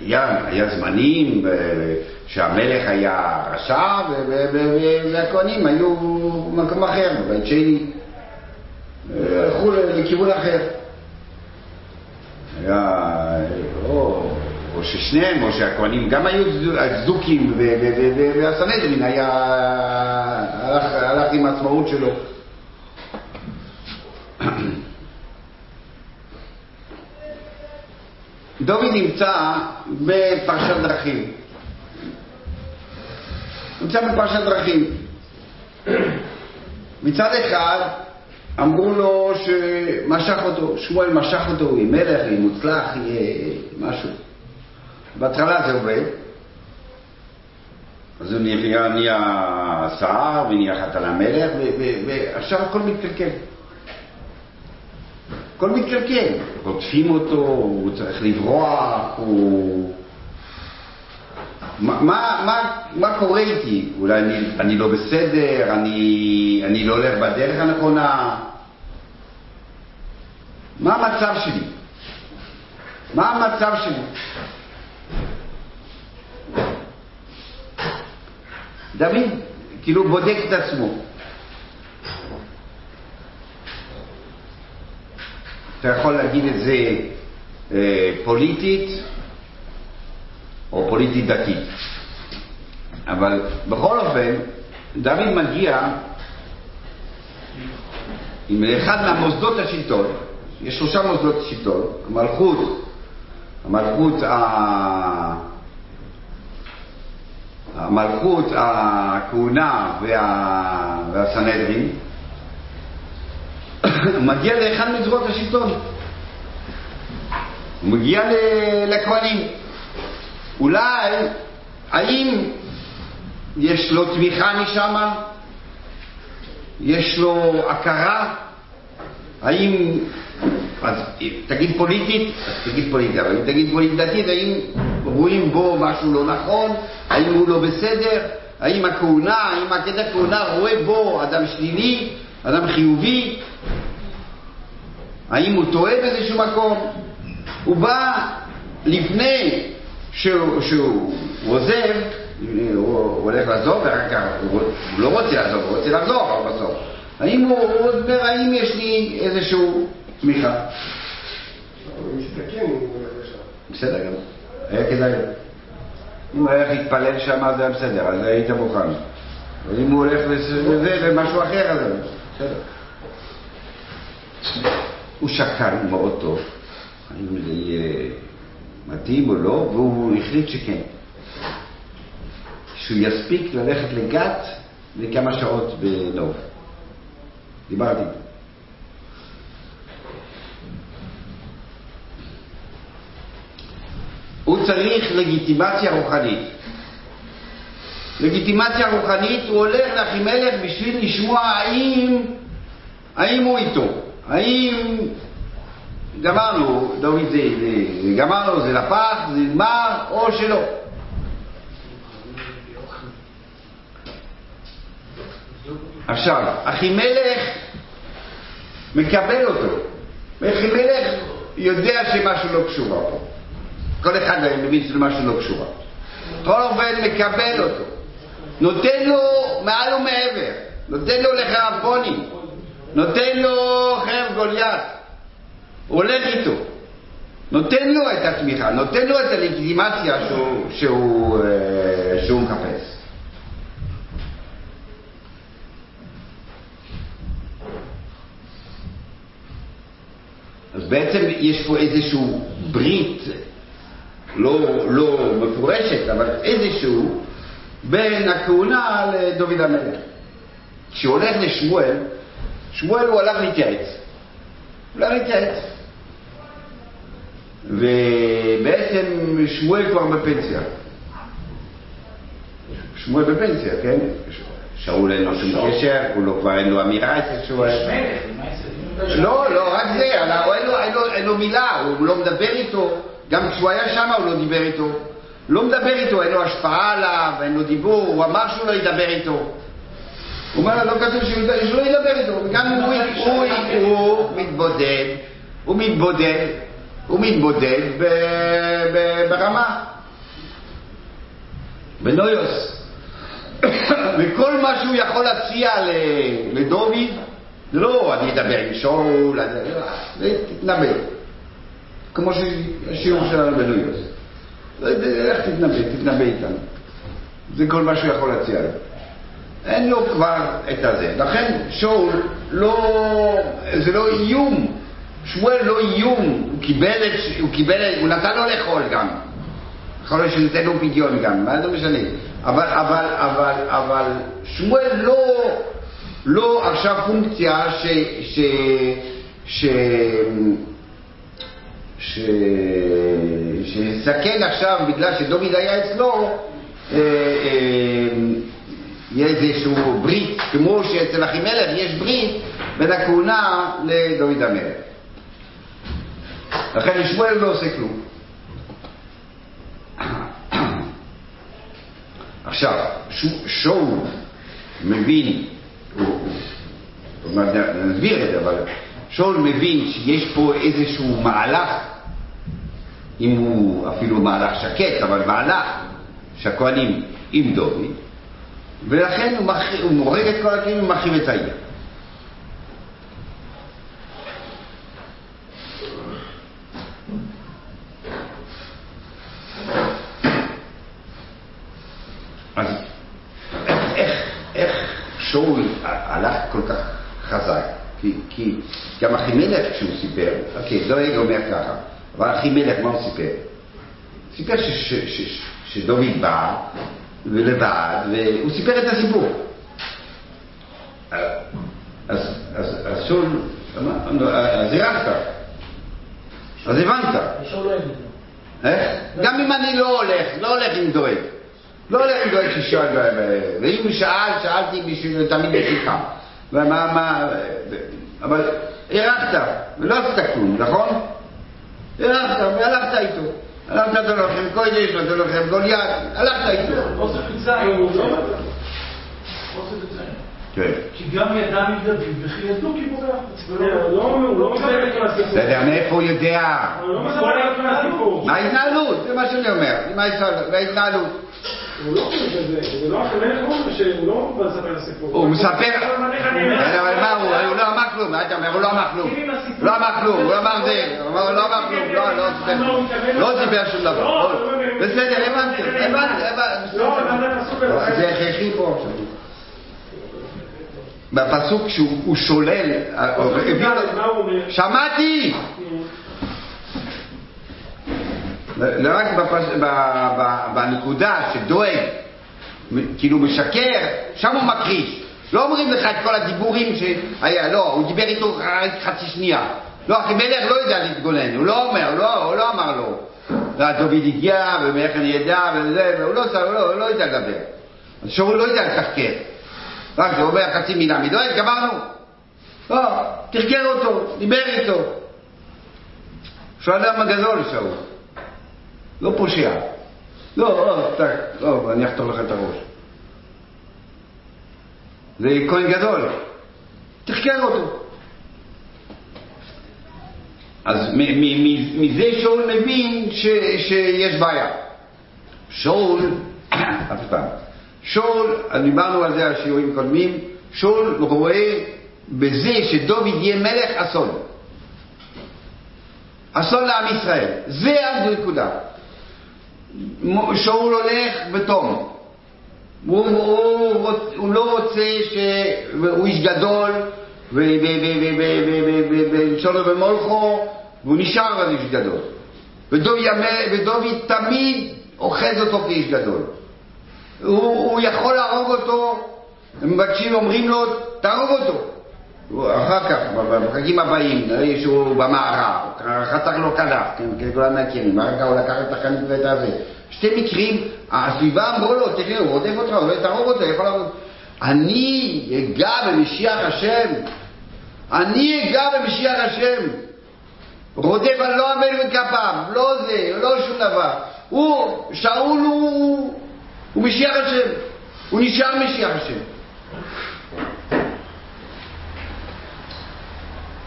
היה, היה זמנים אה, שהמלך היה רשע והכהנים היו במקום אחר, בבית שני. אה, הלכו לכיוון אחר. היה או, או ששניהם, או שהכהנים גם היו ו- והסנהדרין היה, הלך, הלך עם העצמאות שלו. דוד נמצא בפרשת דרכים. נמצא בפרשת דרכים. מצד אחד אמרו לו שמשך אותו, שמואל משך אותו, הוא יהיה מלך, יהיה מוצלח, יהיה משהו. בהתחלה זה עובד, אז הוא נהיה, שר ונהיה חתן המלך, ועכשיו הכל מתקלקל. הכל מתקלקל, רודפים אותו, הוא צריך לברוח, הוא... מה, מה, מה, מה קורה איתי? אולי אני, אני לא בסדר, אני, אני לא הולך בדרך הנכונה? מה המצב שלי? מה המצב שלי? דוד כאילו בודק את עצמו. אתה יכול להגיד את זה אה, פוליטית או פוליטית דתית. אבל בכל אופן, דוד מגיע עם אחד מהמוסדות השלטון, יש שלושה מוסדות שלטון, המלכות, המלכות, ה... המלכות, הכהונה וה... והסנהדרין, הוא מגיע לאחד מזרועות השלטון. הוא מגיע לכהנים. אולי, האם יש לו תמיכה משם? יש לו הכרה? האם, אז תגיד פוליטית, אז תגיד פוליטית, אבל אם תגיד פוליטית דתית, האם רואים בו משהו לא נכון? האם הוא לא בסדר? האם הכהונה, האם הקטע הכהונה רואה בו אדם שלילי, אדם חיובי? האם הוא טועה באיזשהו מקום? הוא בא לפני שהוא, שהוא עוזב, הוא הולך לעזוב, ואחר כך הוא לא רוצה לעזוב, הוא רוצה לחזור אבל בסוף. האם הוא אומר, האם יש לי איזשהו תמיכה? בסדר גמור, היה כדאי לו. אם הוא הולך להתפלל שם זה היה בסדר, אז היית מוכן. אבל אם הוא הולך לזה למשהו אחר, אז. הוא שקל מאוד טוב, האם זה יהיה מתאים או לא, והוא החליט שכן. שהוא יספיק ללכת לגת לכמה שעות בנוב. דיברתי. הוא צריך לגיטימציה רוחנית. לגיטימציה רוחנית, הוא הולך לאחימלך בשביל לשמוע האם, האם הוא איתו, האם גמרנו, דוד זה, זה גמרנו, זה לפח, זה נגמר, או שלא. עכשיו, אחימלך מקבל אותו, ואחימלך יודע שמשהו לא קשורה פה. כל אחד מבין שזה משהו לא קשורה. כל עובד מקבל אותו, נותן לו מעל ומעבר, נותן לו לחרפונים, נותן לו חרב גוליית, הולך איתו, נותן לו את התמיכה, נותן לו את הלגיטימציה שהוא, שהוא, אה, שהוא מחפש. אז בעצם יש פה איזשהו ברית, לא, לא מפורשת, אבל איזשהו, בין הכהונה לדוד המלך. כשהוא הולך לשמואל, שמואל הוא הלך להתייעץ. הוא הלך להתייעץ. ובעצם שמואל כבר בפנסיה. שמואל בפנסיה, כן? שאול אין לו שום קשר, הוא לא כבר אין לו אמירה אצל שמואל. לא, לא, רק זה, אין לו מילה, הוא לא מדבר איתו, גם כשהוא היה שם הוא לא דיבר איתו. לא מדבר איתו, אין לו השפעה עליו, אין לו דיבור, הוא אמר שהוא לא ידבר איתו. הוא אומר, לא כתוב שהוא לא ידבר איתו, וגם הוא, מתבודד, הוא מתבודד, הוא מתבודד ברמה, בנויוס. וכל מה שהוא יכול להציע ל- לדוד, זה לא אני אדבר עם שאול, זה תתנבא. כמו שהשיעור שלנו בנויוס. לא איך תתנבא, תתנבא איתנו. זה כל מה שהוא יכול להציע לו. אין לו כבר את הזה. לכן שאול לא, זה לא איום. שמואל לא איום, הוא קיבל את, הוא קיבל הוא נתן לו לאכול גם. יכול להיות שהוא נותן לו פדיון גם, מה זה משנה. אבל, אבל, אבל, אבל שמואל לא, לא עכשיו פונקציה ש... ש... ש... ש... שסכן עכשיו בגלל שדוד היה אצלו, אה, אה, יהיה איזשהו ברית, כמו שאצל אחימלך יש ברית בין הכהונה לדוד המלך. לכן שמואל לא עושה כלום. עכשיו, ש- שאול מבין, עוד מעט נסביר את זה, אבל שאול מבין שיש פה איזשהו מהלך, אם הוא אפילו מהלך שקט, אבל מהלך שהכהנים עם דוד, ולכן הוא, מח... הוא מורג את כל הכלים ומחריב את העיר. אז איך, איך שאול הלך כל כך חזק? כי, כי גם אחימלך כשהוא סיפר, אוקיי, דואג אומר ככה, אבל אחימלך מה הוא סיפר? סיפר ש, ש, ש, שדוד בא ולבד, והוא סיפר את הסיפור. אז, אז, אז אמר, אז הרחת, אז הבנת. ושאול לא. איך? גם אם אני לא הולך, לא הולך עם דואג. לא הולך עם דואג ששואל, ואם הוא שאל, שאלתי בשביל תמיד בשבילך. ומה, מה, אבל הרחת, ולא עשית כלום, נכון? הרחת, והלכת איתו. הלכת אתה לוחם קודש, ואתה לוחם גוליית, הלכת איתו. אוסף מצרים, הוא לא אוסף מצרים. כן. כי גם ידע מדוד וכי ידעו כי בורח. הוא לא- הוא לא מדבר את כל הסיפור. בסדר, מאיפה הוא יודע? לא. מה ההתנהלות? זה מה שאני אומר. מה ההתנהלות? הוא לא זה לא שהוא לא את הסיפור. הוא מספר... אבל מה הוא? הוא לא אמר כלום, אתה אומר? הוא לא אמר כלום. לא אמר כלום, הוא אמר זה, הוא לא אמר כלום, לא לא. לא סיפר שום דבר. לא. בסדר, הבנתי, הבנתי, הבנתי. לא, זה הכרחי פה עכשיו. בפסוק שהוא הוא שולל, אה, פסוק הביא י"ד, לו- מה הוא אומר? שמעתי! לא רק בפס... ב... ב... בנקודה שדואג, כאילו משקר, שם הוא מכחיש. לא אומרים לך את כל הדיבורים שהיה, לא, הוא דיבר איתו רק חצי שנייה. לא, אחימלך לא יודע להתגונן, הוא לא אומר, לא, הוא לא אמר לו. לא, דוד הגיע, ואיך אני אדע, וזה, והוא לא, לא, הוא לא יודע לדבר. אז שאול לא יודע לתחקר. רק זה אומר חצי מילה מדואג, גמרנו. לא, תחקר אותו, דיבר איתו. שהוא האדם הגדול, שאול. לא פושע. לא, טק, לא, אני אחתור לך את הראש. זה כהן גדול. תחקר אותו. אז מזה שאול מבין שיש בעיה. שאול, אף פעם, שאול, דיברנו על זה על שיעורים קודמים, שאול רואה בזה שדוד יהיה מלך אסון. אסון לעם ישראל. זה הנקודה. שאול הולך בתום. הוא, הוא, הוא, הוא לא רוצה ש... הוא איש גדול, ושולו ומולכו, והוא נשאר אבל איש גדול. ודוד תמיד אוחז אותו כאיש גדול. הוא, הוא יכול להרוג אותו, מבקשים, אומרים לו, תהרוג אותו. אחר כך, בחגים הבאים, נראה שהוא במערה, הוא חתך לו קלף, כן, כן, כולם מכירים, אחר כך הוא לקח את החנית ואת הזה. שתי מקרים, הסביבה אמרו לו, תראה, הוא רודף אותך, הוא לא תהרוג אותו, יכול להרוג. אני אגע במשיח השם, אני אגע במשיח השם. רודף על לא עמל בכפיו, לא זה, לא שום דבר. הוא, שאול הוא, הוא משיח השם, הוא נשאר משיח השם.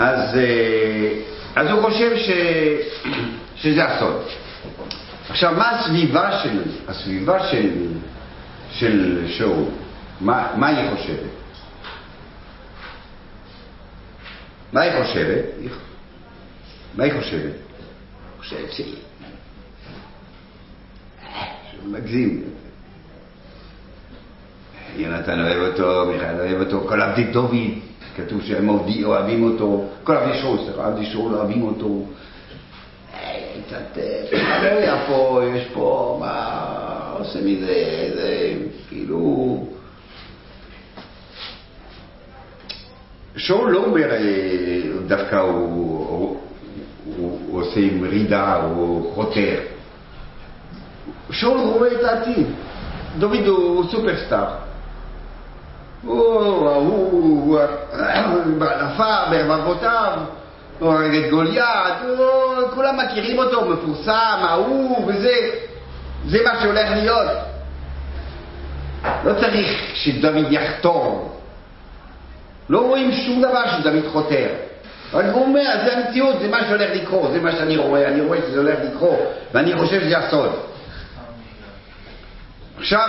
אז, אה, אז הוא חושב ש, שזה אסון. עכשיו, מה הסביבה של, הסביבה של, של שאול? מה, מה היא חושבת? מה היא חושבת? מה היא חושבת? חושבת ש... שהוא מגזים. יונתן אוהב אותו, מיכאל אוהב אותו, כל עבדי דוד, כתוב שהם אוהבים- אוהבים אותו, כל עבדי שאול, סליחה, עבדי שאול אוהבים אותו. אה, קצת, אה, מה לא היה פה, יש פה, מה עושה מזה, זה כאילו... שאול לא אומר, אה, דווקא הוא, הוא, הוא, הוא עושה עם רידה, הוא חותר. שאול רואה את העתיד. דוד הוא סופרסטאר. הוא, הוא, הוא בענפיו, ברבבותיו, הוא הרג את גוליית, כולם מכירים אותו, מפורסם, ההוא וזה, זה מה שהולך להיות. לא צריך שדוד יחתור. לא רואים שום דבר שדוד חותר. רק הוא אומר, זה המציאות, זה מה שהולך לקרות, זה מה שאני רואה, אני רואה שזה הולך לקרות, ואני חושב שזה אסון. עכשיו,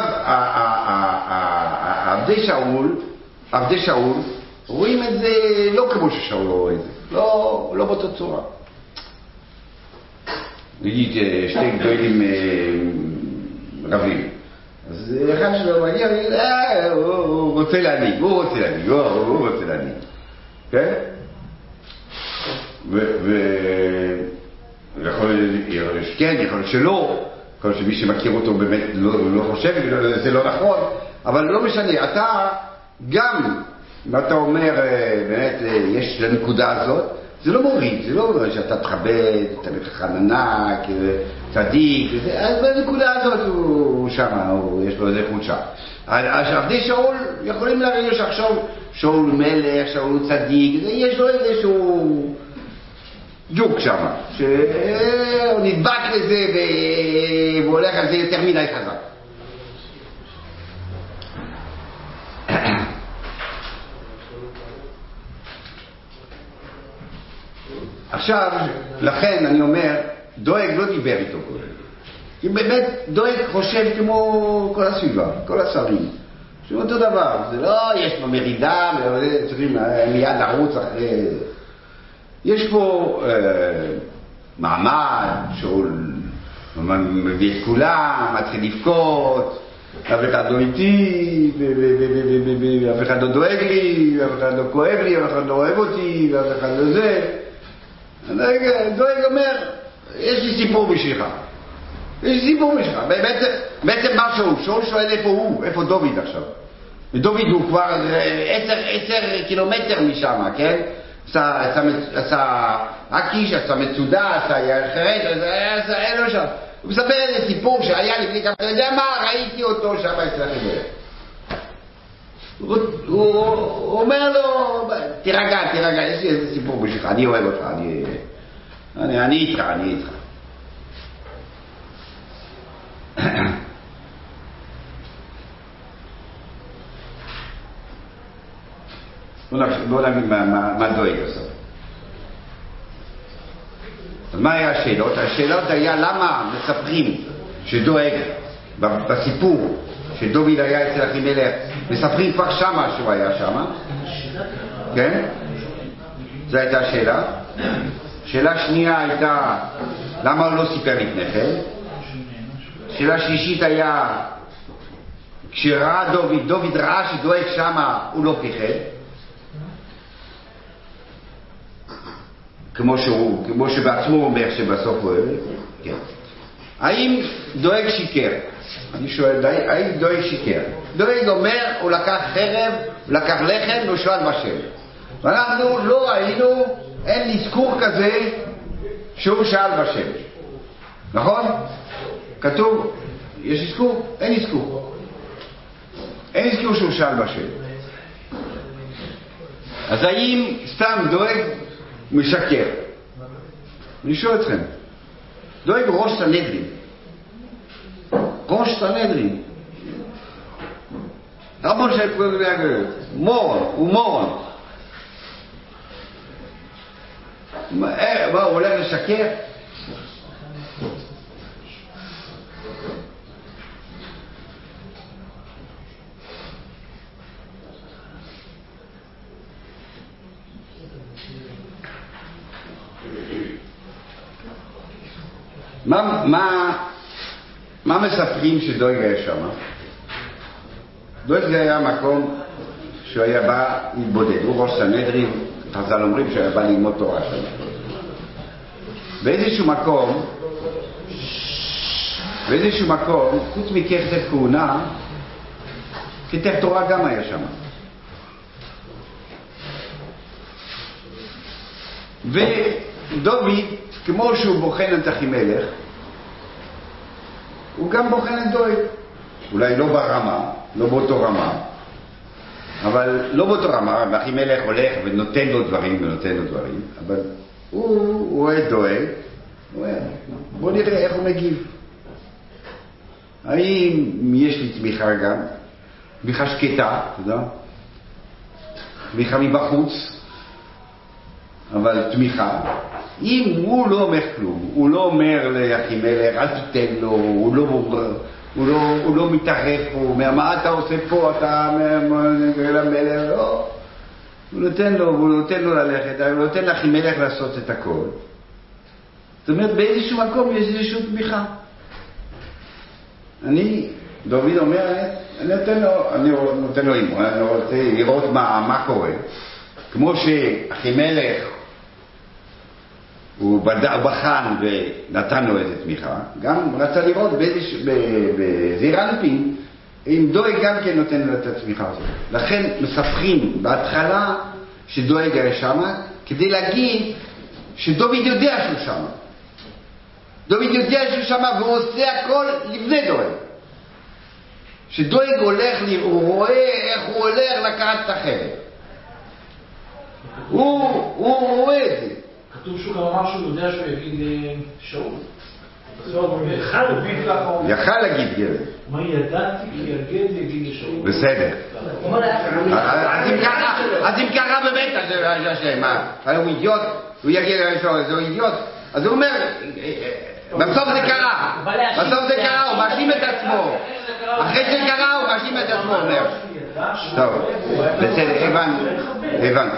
עבדי שאול, עבדי שאול, רואים את זה לא כמו ששאול רואה את זה, לא, לא באותה צורה. נגיד אה, שתי גדולים אה, רבים. אז אחד שלו מגיע אה, הוא רוצה להנהיג, הוא רוצה להנהיג, הוא- רוצה להנהיג. כן? ו- ו- יכול להיות שכן, יכול להיות שלא, יכול להיות שמי שמכיר אותו באמת לא, לא חושב, זה לא נכון, אבל לא משנה, אתה גם, אם אתה אומר, אה, באמת, אה, יש לנקודה הזאת, זה לא מוריד, זה לא אומר שאתה תכבד, תלמיד חכם ענק, צדיק, אז בנקודה הזאת הוא הוא, יש לו איזה חולשה. אז עבדי שאול יכולים להרגיש עכשיו שאול מלך, שאול צדיק, יש לו איזשהו... ג'וק שם, שהוא נדבק לזה והוא הולך על זה יותר מדי חזק. עכשיו, לכן אני אומר, דואג לא דיבר איתו קודם. כי באמת דואג חושב כמו כל הסביבה, כל השרים. שהוא אותו דבר, זה לא יש פה מרידה, וצריכים מיד לרוץ אחרי... יש פה אה, מעמד שהוא מביא את כולם, מתחיל לבכות, אף אחד לא איתי, ואף אחד לא דואג לי, ואף אחד לא כואב לי, ואף אחד לא אוהב אותי, ואף אחד לא זה. דואג אומר, יש לי סיפור בשבילך. יש לי סיפור בשבילך. בעצם, מה שהוא, שאול שואל איפה הוא, איפה דוד עכשיו. ודוד הוא כבר אה, עשר קילומטר משם, כן? עשה, עשה, עשה אקיש, עשה מצודה, עשה יער חרד, עשה- עשה- אין לו שם. הוא מספר איזה סיפור שהיה לפני כמה, אתה יודע מה, ראיתי אותו שם אצלכם. הוא, הוא, הוא אומר לו, תירגע, תירגע, יש לי איזה סיפור בשבילך, אני אוהב אותך, אני, אני, אני איתך, אני איתך. בואו נגיד מה, מה, מה דואג. אז מה היה השאלות? השאלות היה למה מספרים שדואג בסיפור שדוד היה אצל אחימלך, מספרים כבר שמה שהוא היה שמה, כן? זו הייתה השאלה. שאלה שנייה הייתה למה הוא לא סיפר לפני כן? שאלה שלישית היה כשראה דוד, דוד ראה שדואג שמה, הוא לא פיחד. כמו שהוא, כמו שבעצמו אומר שבסוף הוא כן. האם דואג שיקר? אני שואל, האם דואג שיקר? דואג אומר, הוא לקח חרב, לקח לחם והוא שואל בשם. ואנחנו לא ראינו, אין אזכור כזה שהוא שאל בשם. נכון? כתוב, יש אזכור? אין אזכור. אין אזכור שהוא שאל בשם. אז האם סתם דואג משקר? אני שואל אתכם, דואג ראש סנהדרין. ראש סנהדרין. רבו של פרוגרגר, מורון, הוא מורון. אה, מה, הוא הולך לשקר? מה, מה, מה מספרים שדואג היה שם? דואג זה היה מקום שהוא היה בא להתבודד, הוא ראש סנהדרין, חז"ל אומרים שהוא היה בא ללמוד תורה שם. באיזשהו מקום, באיזשהו מקום, חוץ מכתב כהונה, כתב תורה גם היה שם. ודוד, כמו שהוא בוחן את אחימלך, הוא גם בוחן את דואג. אולי לא ברמה, לא באותו רמה, אבל לא באותו רמה, ואחימלך הולך ונותן לו דברים ונותן לו דברים, אבל הוא, אוהד דואג, בוא נראה איך הוא מגיב. האם יש לי תמיכה גם? תמיכה שקטה, אתה יודע? תמיכה מבחוץ, אבל תמיכה. אם הוא לא אומר כלום, הוא לא אומר לאחימלך, אל תיתן לו, הוא לא, הוא לא, הוא לא מתערב פה, הוא אומר, מה אתה עושה פה, אתה למלך, לא. הוא נותן לו, הוא נותן לו ללכת, הוא נותן לאחימלך לעשות את הכל. זאת אומרת, באיזשהו מקום יש איזושהי תמיכה. אני, דוד אומר, אני נותן לו, אני נותן לו אימון, אני רוצה לראות מה, מה קורה. כמו שאחימלך הוא. בחן ונתן לו איזה תמיכה, גם רצה לראות בזעיר אנפין, אם דואג גם כן נותן לו את התמיכה הזאת. לכן מספרים בהתחלה שדואג היה שמה, כדי להגיד שדוד יודע שהוא שמה. דוד יודע שהוא שמה והוא עושה הכל לפני דואג. שדואג הולך, הוא רואה איך הוא הולך לקחת את החרב. הוא, הוא רואה את זה. כתוב שהוא גם אמר שהוא יודע שהוא יגיד לשאול. יכל להגיד גבר. מה ידעתי כי יגד יגיד לשאול. בסדר. אז אם ככה, אז אם ככה באמת, אז? הוא אידיוט, הוא יגיד לשאול, הוא אידיוט. אז הוא אומר, בסוף זה קרה. בסוף זה קרה, הוא מאשים את עצמו. אחרי שזה קרה, הוא מאשים את עצמו, אומר. טוב, בסדר, הבנו, הבנו.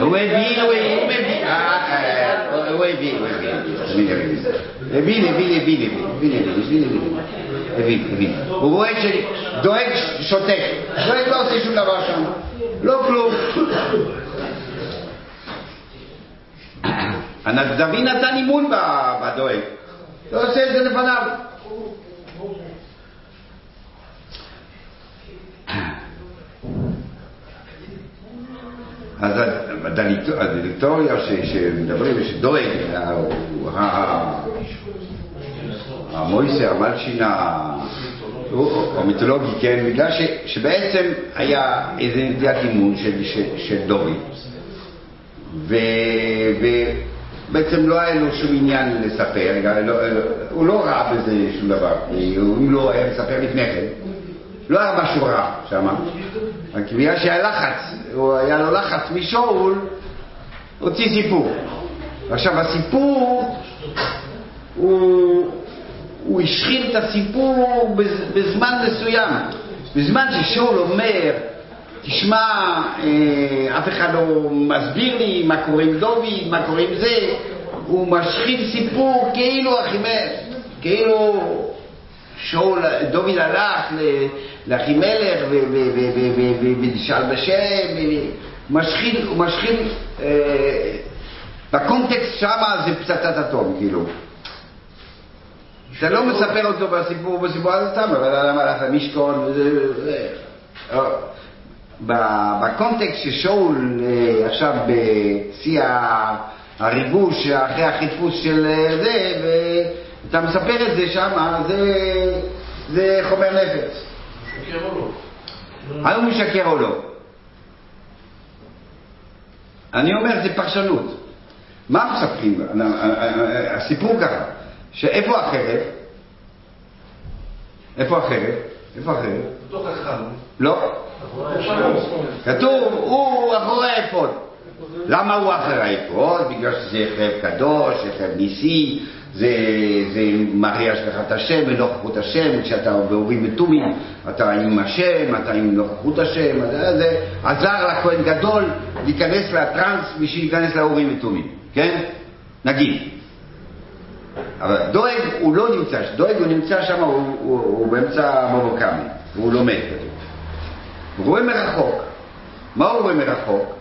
הוא הבין, הוא הבין, אה, אה, הוא הבין, הוא הבין, הבין, הבין, הבין, הבין, הבין, הבין, הבין. הוא רואה שדואג שותק, דואג לא עושה שום דבר שם, לא כלום. הנגזרי נתן אימון בדואג. לא עושה את זה לפניו. אז הדלקטוריה שמדברים, שדואג, אה, המויסר, המלשינה, או מיתולוגי, כן, בגלל שבעצם היה איזה נטיית אימון של דורי. ובעצם לא היה לו שום עניין לספר, לא, הוא לא ראה בזה שום דבר, אם לא היה מספר לפני כן, לא היה משהו רע שם, רק בגלל שהיה לחץ, היה לו לחץ משאול, הוציא סיפור. עכשיו הסיפור הוא, הוא השחיל את הסיפור בז- בזמן מסוים. בזמן ששאול אומר, תשמע, אה, אף אחד לא מסביר לי מה קורה עם דוד, מה קורה עם זה, הוא משחיל סיפור כאילו אחימלך, כאילו שאול, דוד הלך לאחימלך ונשאל בשם, משחיל, הוא משחיל, אה, בקונטקסט שמה זה פצצת אטום, כאילו. אתה לא מספר אותו בסיפור, בסיפור הזה סתם, אבל למה הלך למשכון וזה... אה, בקונטקסט ששאול אה, עכשיו בשיא הריגוש אחרי החיפוש של אה, זה, ואתה מספר את זה שם, זה, זה חומר נפץ. משקר או לא? האם הוא משקר או לא? אני אומר, זה פרשנות. מה מספרים? הסיפור ככה, שאיפה החרב? איפה החרב? אחד. לא. כתוב, הוא אחורי האפוד. למה הוא אחרי האפוד? בגלל שזה חרב קדוש, זה חרב ניסי, זה, זה מראה השגחת השם ונוכחות השם, כשאתה באורים ותומים, אתה עם השם, אתה עם נוכחות השם, אז זה עזר לכהן גדול להיכנס לטראנס בשביל להיכנס לאורים ותומים, כן? נגיד. אבל דואג הוא לא נמצא, דואג הוא נמצא שם, הוא, הוא, הוא באמצע מבוקמי, והוא לומד כתוב. הוא רואה מרחוק. מה הוא רואה מרחוק?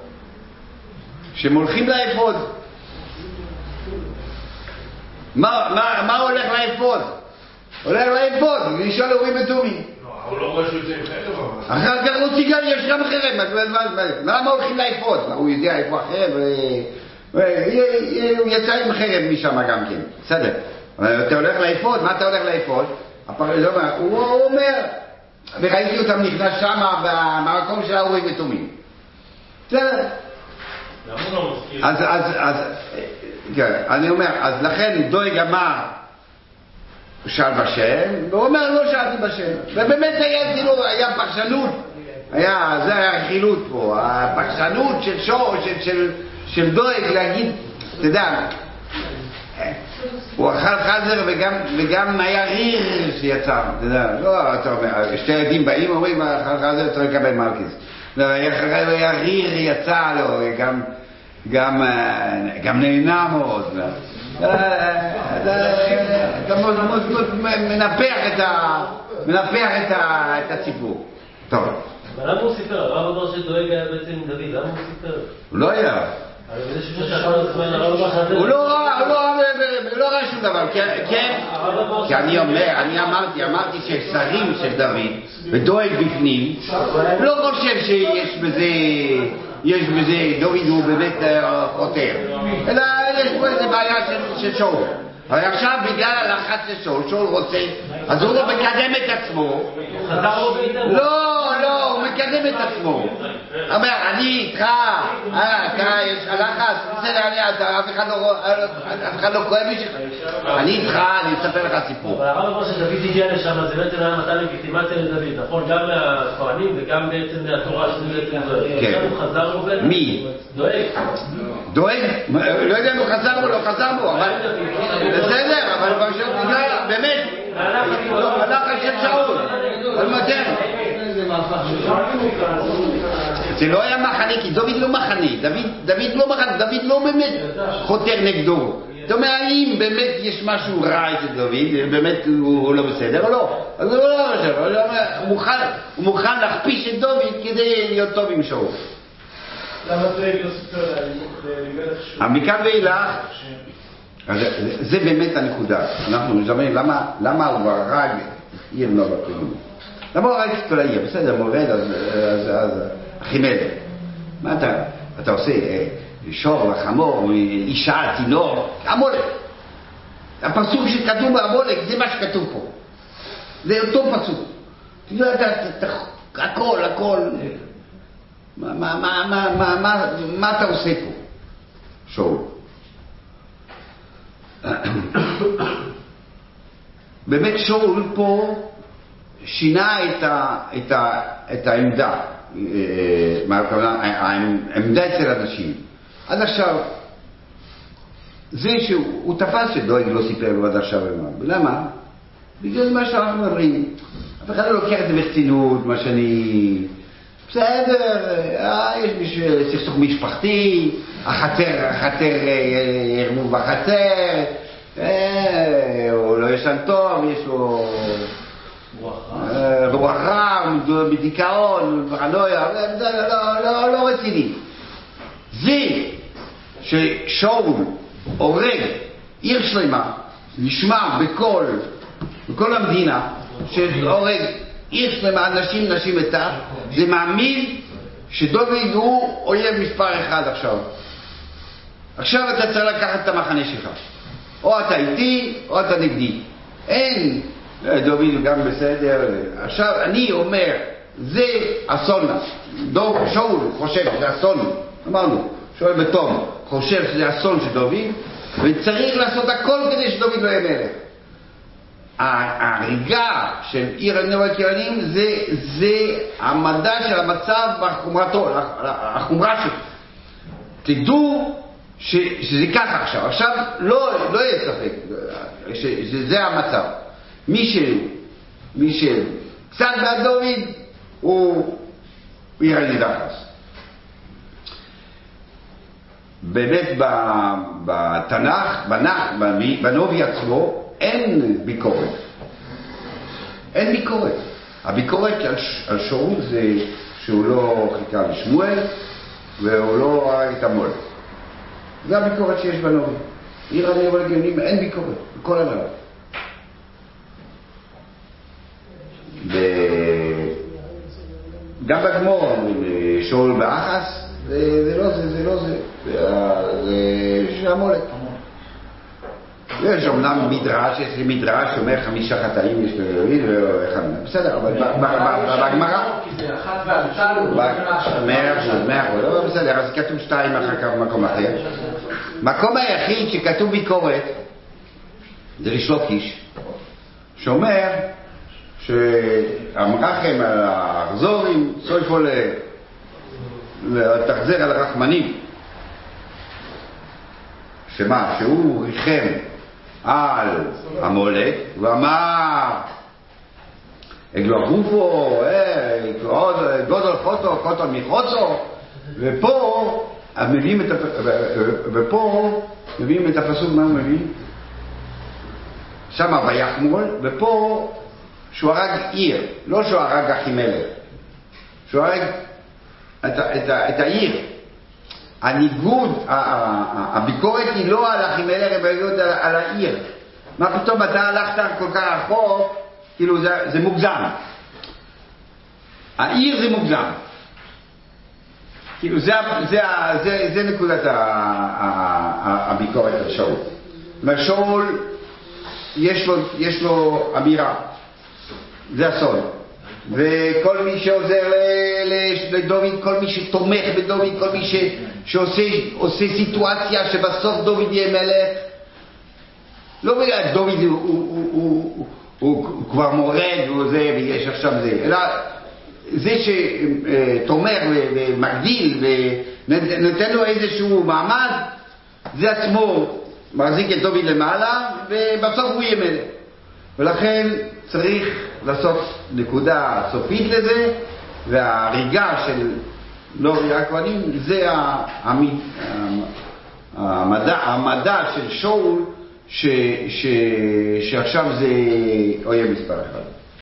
שהם הולכים לאפוד. מה, מה, מה הולך לאפוד? הולך לאפוד, לשאול אורים ותומים. לא, הוא לא. אחר כך הוא ציגר, יש גם חרב, מה- מה- מה- למה הולכים לאפוד? הוא יודע איפה החרב? אה, הוא יצא עם חרב משם גם כן, בסדר. אתה הולך לאפוד, מה אתה הולך לאפוד? לא, הוא אומר, וראיתי אותם נכנס שמה במקום של האורים ותומים. בסדר. לא? אז, אז, אז, כן, אני אומר, אז לכן דואג אמר, שאל בשם, והוא אומר, לא שאלתי בשם. ובאמת היה כאילו, היה פרשנות, היה, זה היה הרכילות פה, הפרשנות של שור, של, של, של דואג להגיד, אתה יודע, הוא אכל חזר וגם, וגם היה ריר שיצא, אתה יודע, לא, אתה אומר, שתי ילדים באים, אומרים, אכל חזר, צריך לקבל מלכיס. לא, היה, היה ריר יצא לו, גם, גם, אה, גם נהנה מאוד. אה, אה, אתה מאוד- מאוד מנפח את ה- מנפח את ה- את הסיפור. טוב, אבל למה הוא סיפר? הרב אמר שדואג היה בעצם דוד, למה הוא סיפר? לא היה. הוא לא ראה, הוא לא ראה, הוא לא ראה שום דבר, כן, כן, כי אני אומר, אני אמרתי, אמרתי ששרים של דוד, ודואג בפנים, לא חושב שיש בזה, יש בזה, דוד הוא באמת אה, חותר, אלא יש פה איזה בעיה של- של שאול. אבל עכשיו בגלל הלחץ של שאול, שאול רוצה, אז הוא לא מקדם את עצמו, בעיטה? לא, לא, הוא מקדם את עצמו. אומר, אני איתך, אה, אתה, יש לך לחץ, בסדר, אני, אתה, אף אחד לא רואה- אף אחד לא כואב בשבילך. אני איתך, אני אספר לך סיפור. אבל הרב אמר שדוד הגיע לשם, זה בעצם היה מתן לגיטימציה לדוד, נכון? גם מהכהנים וגם בעצם מהתורה שזה בעצם דואג. כן. הוא חזר לו בעצם? מי? דואג. דואג, לא יודע אם הוא חזר או לא חזר בו, אבל בסדר, אבל פשוט בגלל, באמת, לא, הלחץ של שאול, אבל מודה. זה לא היה מחנה, כי דוד לא מחנה, דוד, דוד לא מחנה, דוד לא באמת חותר נגדו. אתה אומר, האם באמת יש משהו רע אצל דוד, באמת הוא לא בסדר או לא? אז הוא לא בסדר, הוא מוכן- להכפיש את דוד כדי להיות טוב עם שאול. לא. אבל מכאן ואילך, אז זה- באמת הנקודה. אנחנו מדברים, למה, למה הוא הרג עיר בפרימון? למה הוא הרג את כל העיר? בסדר, מורד, אז, אחימלך. מה אתה, אתה עושה? אה, שור וחמור, אישה, צינור, עמולק. הפסוק שכתוב בעמולק, זה מה שכתוב פה. זה אותו פסוק. תדע, אתה, הכל, הכל. מה, מה, מה, מה, מה, מה, מה אתה עושה פה? שאול. באמת שאול פה שינה את, ה, את, ה, את העמדה, מה הכוונה, העמדה אצל אנשים. עד עכשיו, זה שהוא הוא תפס שדואג לא סיפר לו עד עכשיו ומה. למה? בגלל מה שאנחנו מדברים. אף אחד לא לוקח את זה ברצינות, מה שאני... בסדר, אה, יש סכסוך משפחתי, החצר, החצר, אה, ערבוב בחצר, אה, הוא לא ישן טוב, יש לו אה, רוח רע, הוא בדיכאון, פרנויה, לא, לא, לא, לא רציני. זה ששאול הורג עיר שלמה, נשמע בכל, בכל המדינה, שהורג עיר שלמה, אנשים, נשים וטף, זה מעמיד שדוד הוא אויב מספר אחד עכשיו. עכשיו אתה צריך לקחת את המחנה שלך. או אתה איתי, או אתה נגדי. אין, אה, דוד הוא גם בסדר. עכשיו אני אומר, זה אסון. דוב, שאול חושב שזה אסון, אמרנו, שואל בתום, חושב שזה אסון של דוד, וצריך לעשות הכל כדי שדוד לא יהיה מלך. ההריגה של עיר הנאו הכירנים זה, זה המדע של המצב בחומרתו, החומרה שלו. תדעו ש, שזה ככה עכשיו. עכשיו לא, לא יהיה ספק שזה המצב. מי ש... מי שקצת בעד דוד הוא עיר הנידחס. באמת בתנ"ך, בנח, בנ- בנובי עצמו, אין ביקורת. אין ביקורת. הביקורת על, על שאול זה שהוא לא חיכה לשמואל והוא לא הרג את המול. זה הביקורת שיש בנובי. עיר הנאו ולגאונים אין ביקורת, בכל הדבר. ו- גם בגמור אומרים אה, שאול באחס, זה, זה לא זה, זה לא זה, זה, המולק. יש אמנם מדרש, יש לי מדרש שאומר חמישה חטאים יש לאלוהים ואחד. בסדר, אבל ב- ב- ב- בגמרא... אחוז, לא, בסדר, אז כתוב שתיים אחר כך במקום אחר. מקום היחיד שכתוב ביקורת זה ריש לוקיש, שאומר שהמרחם על האכזורים, סויפו לתחזר על הרחמנים. שמה? שהוא ריחם על המולק ואמר אגלו גופו, אה, גודל חוטו, קוטו מחוצו ופה מביאים את. ופה מביאים את הפסוק, מה הוא מביא? שמה ויחמול, ופה שהוא הרג עיר, לא שהוא הרג אחימלך, שהוא הרג את, את, ה- את העיר. הניגוד, הביקורת היא לא על אחימלך, אלא על, על העיר. מה פתאום אתה הלכת כל כך רחוק, כאילו זה, זה מוגזם. העיר זה מוגזם. כאילו זה, זה, זה, זה נקודת הביקורת על שאול. זאת אומרת, שאול, יש לו, יש לו אמירה, זה אסון. וכל מי שעוזר לדוד, כל מי שתומך בדוד, כל מי ש, שעושה עושה סיטואציה שבסוף דוד יהיה מלך, לא בגלל דוד הוא, הוא, הוא, הוא, הוא, כבר מורד והוא זה, ויש עכשיו זה, אלא זה שתומך ומגדיל ונותן לו איזשהו מעמד, זה עצמו מחזיק את דוד למעלה, ובסוף הוא יהיה מלך. ולכן צריך לעשות נקודה סופית לזה, וההריגה של לורי הכהנים זה ה- המ- המדע, המדע של שאול, ש, ש, שעכשיו זה אויב מספר אחד.